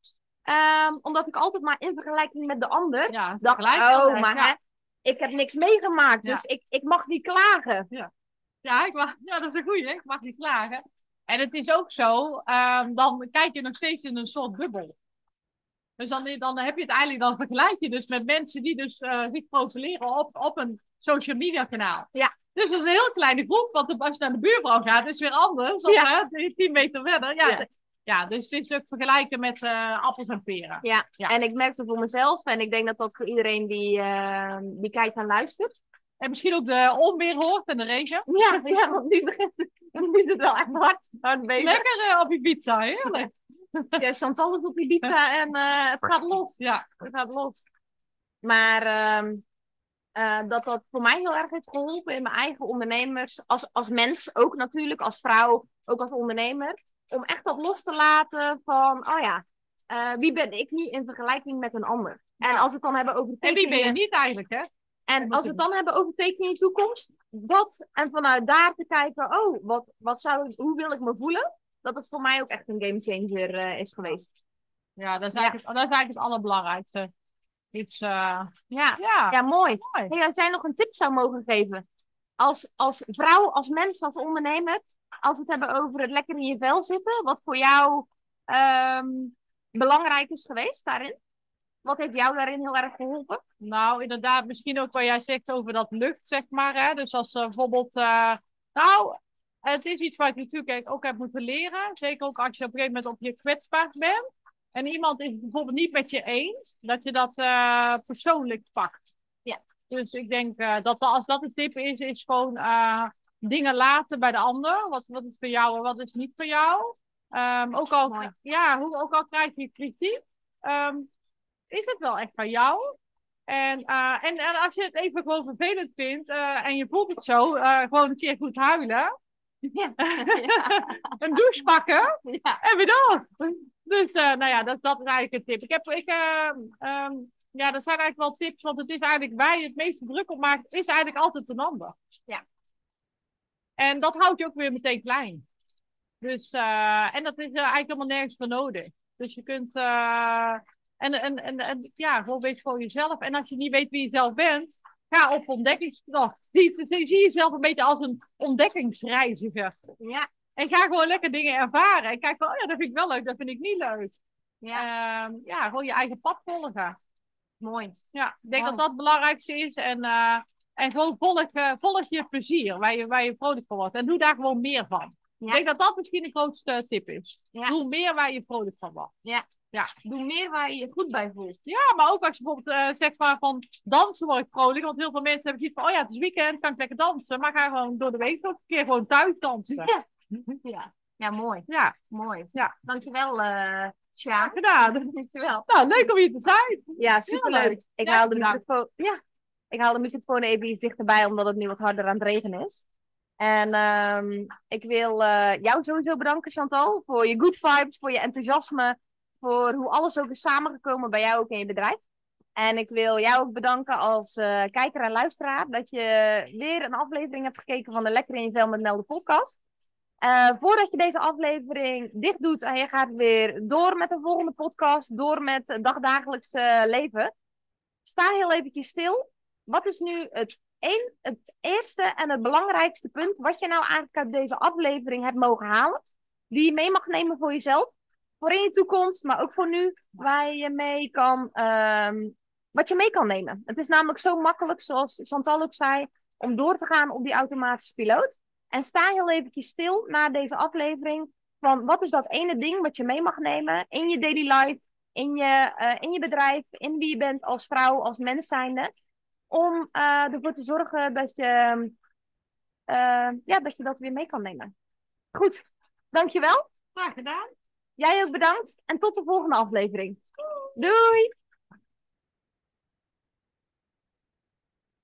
Ehm, omdat ik altijd maar in vergelijking met de ander Ja, dacht, oh, maar ja. hè, ik heb niks meegemaakt, Ja. dus ik, ik mag niet klagen. Ja, ik mag, [laughs] ja, dat is een goeie. Ik mag niet klagen. En het is ook zo, ehm, dan kijk je nog steeds in een soort bubbel. Dus dan, dan heb je het eigenlijk, dan vergelijk je dus met mensen die dus eh, zich profileren op, op een social media kanaal. Ja. Dus dat is een heel kleine groep, want als je naar de buurvrouw gaat, is het weer anders dan Ja. hè, 10 meter verder. Ja, Ja. Ja, dus het is ook vergelijken met eh, appels en peren. Ja. Ja. en ik merk het voor mezelf en ik denk dat dat voor iedereen die, eh, die kijkt en luistert. En misschien ook de onweer hoort en de regen. Ja, ja want nu begint het, nu is het wel echt hard, hard bezig. Lekker eh, op je pizza, heerlijk. [laughs] Ja, Chantal is op die pizza en eh, het gaat los. Ja, Het gaat los. Maar ehm, eh, dat dat voor mij heel erg heeft geholpen in mijn eigen ondernemers. Als, als mens ook natuurlijk, als vrouw, ook als ondernemer. Om echt dat los te laten van, oh ja, eh, wie ben ik niet in vergelijking met een ander? En als we het dan hebben over en wie ben je tekeningen- niet eigenlijk, hè? En als we het dan hebben over tekeningen in de toekomst, dat en vanuit daar te kijken, oh, wat, wat zou ik, hoe wil ik me voelen? Dat het voor mij ook echt een gamechanger eh is geweest. Ja, dat is Ja. eigenlijk, dat is eigenlijk het allerbelangrijkste. Iets, eh, Ja, ja, ja mooi. mooi. Hey, als jij nog een tip zou mogen geven, als, als vrouw, als mens, als ondernemer, als we het hebben over het lekker in je vel zitten, wat voor jou ehm, belangrijk is geweest daarin? Wat heeft jou daarin heel erg geholpen? Nou, inderdaad, misschien ook wat jij zegt over dat lucht, zeg maar. Hè? Dus als uh, bijvoorbeeld, uh, nou, het is iets wat ik natuurlijk ook heb moeten leren. Zeker ook als je op een gegeven moment op je kwetsbaar bent. En iemand is bijvoorbeeld niet met je eens, dat je dat uh, persoonlijk pakt. Dus ik denk dat als dat een tip is, is gewoon dingen laten bij de ander. Wat, wat is voor jou en wat is niet voor jou. Um, ook, al, ja, hoe, ook al krijg je kritiek, um, is het wel echt van jou? En, uh, en, en, als je het even gewoon vervelend vindt uh, en je voelt het zo, uh, gewoon een keer goed huilen. [laughs] Ja. een douche pakken ja. en weer door. Dus nou ja, dat, dat is eigenlijk een tip. Ik heb, ik, um, ja, dat zijn eigenlijk wel tips, want het is eigenlijk waar je het meeste druk op maakt, is eigenlijk altijd een ander. Ja. En dat houdt je ook weer meteen klein. Dus, uh, en dat is uh, eigenlijk helemaal nergens voor nodig. Dus je kunt, uh, en, en, en, en ja, gewoon wees voor jezelf. En als je niet weet wie je zelf bent, ga op ontdekkingstocht. [laughs] Zie, zie, jezelf een beetje als een ontdekkingsreiziger. Ja. En ga gewoon lekker dingen ervaren. En kijk van, oh ja, dat vind ik wel leuk, dat vind ik niet leuk. Ja, uh, ja gewoon je eigen pad volgen. Mooi. Ja, ik denk wow. dat dat het belangrijkste is. En, uh, en gewoon volg, uh, volg je plezier, waar je, waar je vrolijk van wordt. En doe daar gewoon meer van. Ja. Ik denk dat dat misschien de grootste tip is. Ja. Doe meer waar je vrolijk van wordt. Ja. ja. Doe meer waar je je goed bij voelt. Ja, maar ook als je bijvoorbeeld uh, zegt maar van dansen word ik vrolijk. Want heel veel mensen hebben zoiets van, oh ja, het is weekend, kan ik lekker dansen. Maar ga gewoon door de week ook een keer gewoon thuis dansen. Ja, ja. ja mooi. Ja. Mooi. Ja. Dankjewel, uh, Sjaak. gedaan. [laughs] Dankjewel. Nou, leuk om hier te zijn. Ja, superleuk. Ik, haal de microfoon, ja. ik haal de microfoon even iets dichterbij, omdat het nu wat harder aan het regenen is. En um, ik wil uh, jou sowieso bedanken, Chantal, voor je good vibes, voor je enthousiasme, voor hoe alles ook is samengekomen bij jou ook in je bedrijf. En ik wil jou ook bedanken als uh, kijker en luisteraar dat je weer een aflevering hebt gekeken van de Lekker in je Vel met Melden podcast. Uh, voordat je deze aflevering dicht doet en je gaat weer door met de volgende podcast, door met het dagdagelijkse leven, sta heel eventjes stil. Wat is nu het Eén, het eerste en het belangrijkste punt, wat je nou eigenlijk uit deze aflevering hebt mogen halen, die je mee mag nemen voor jezelf, voor in je toekomst, maar ook voor nu, waar je mee kan, um, wat je mee kan nemen. Het is namelijk zo makkelijk, zoals Chantal ook zei, om door te gaan op die automatische piloot. En sta heel eventjes stil na deze aflevering van wat is dat ene ding wat je mee mag nemen in je daily life, in je, uh, in je bedrijf, in wie je bent als vrouw, als mens zijnde om uh, ervoor te zorgen dat je, uh, ja, dat je dat weer mee kan nemen. Goed, dankjewel. Graag gedaan. Jij ook bedankt en tot de volgende aflevering. Doei!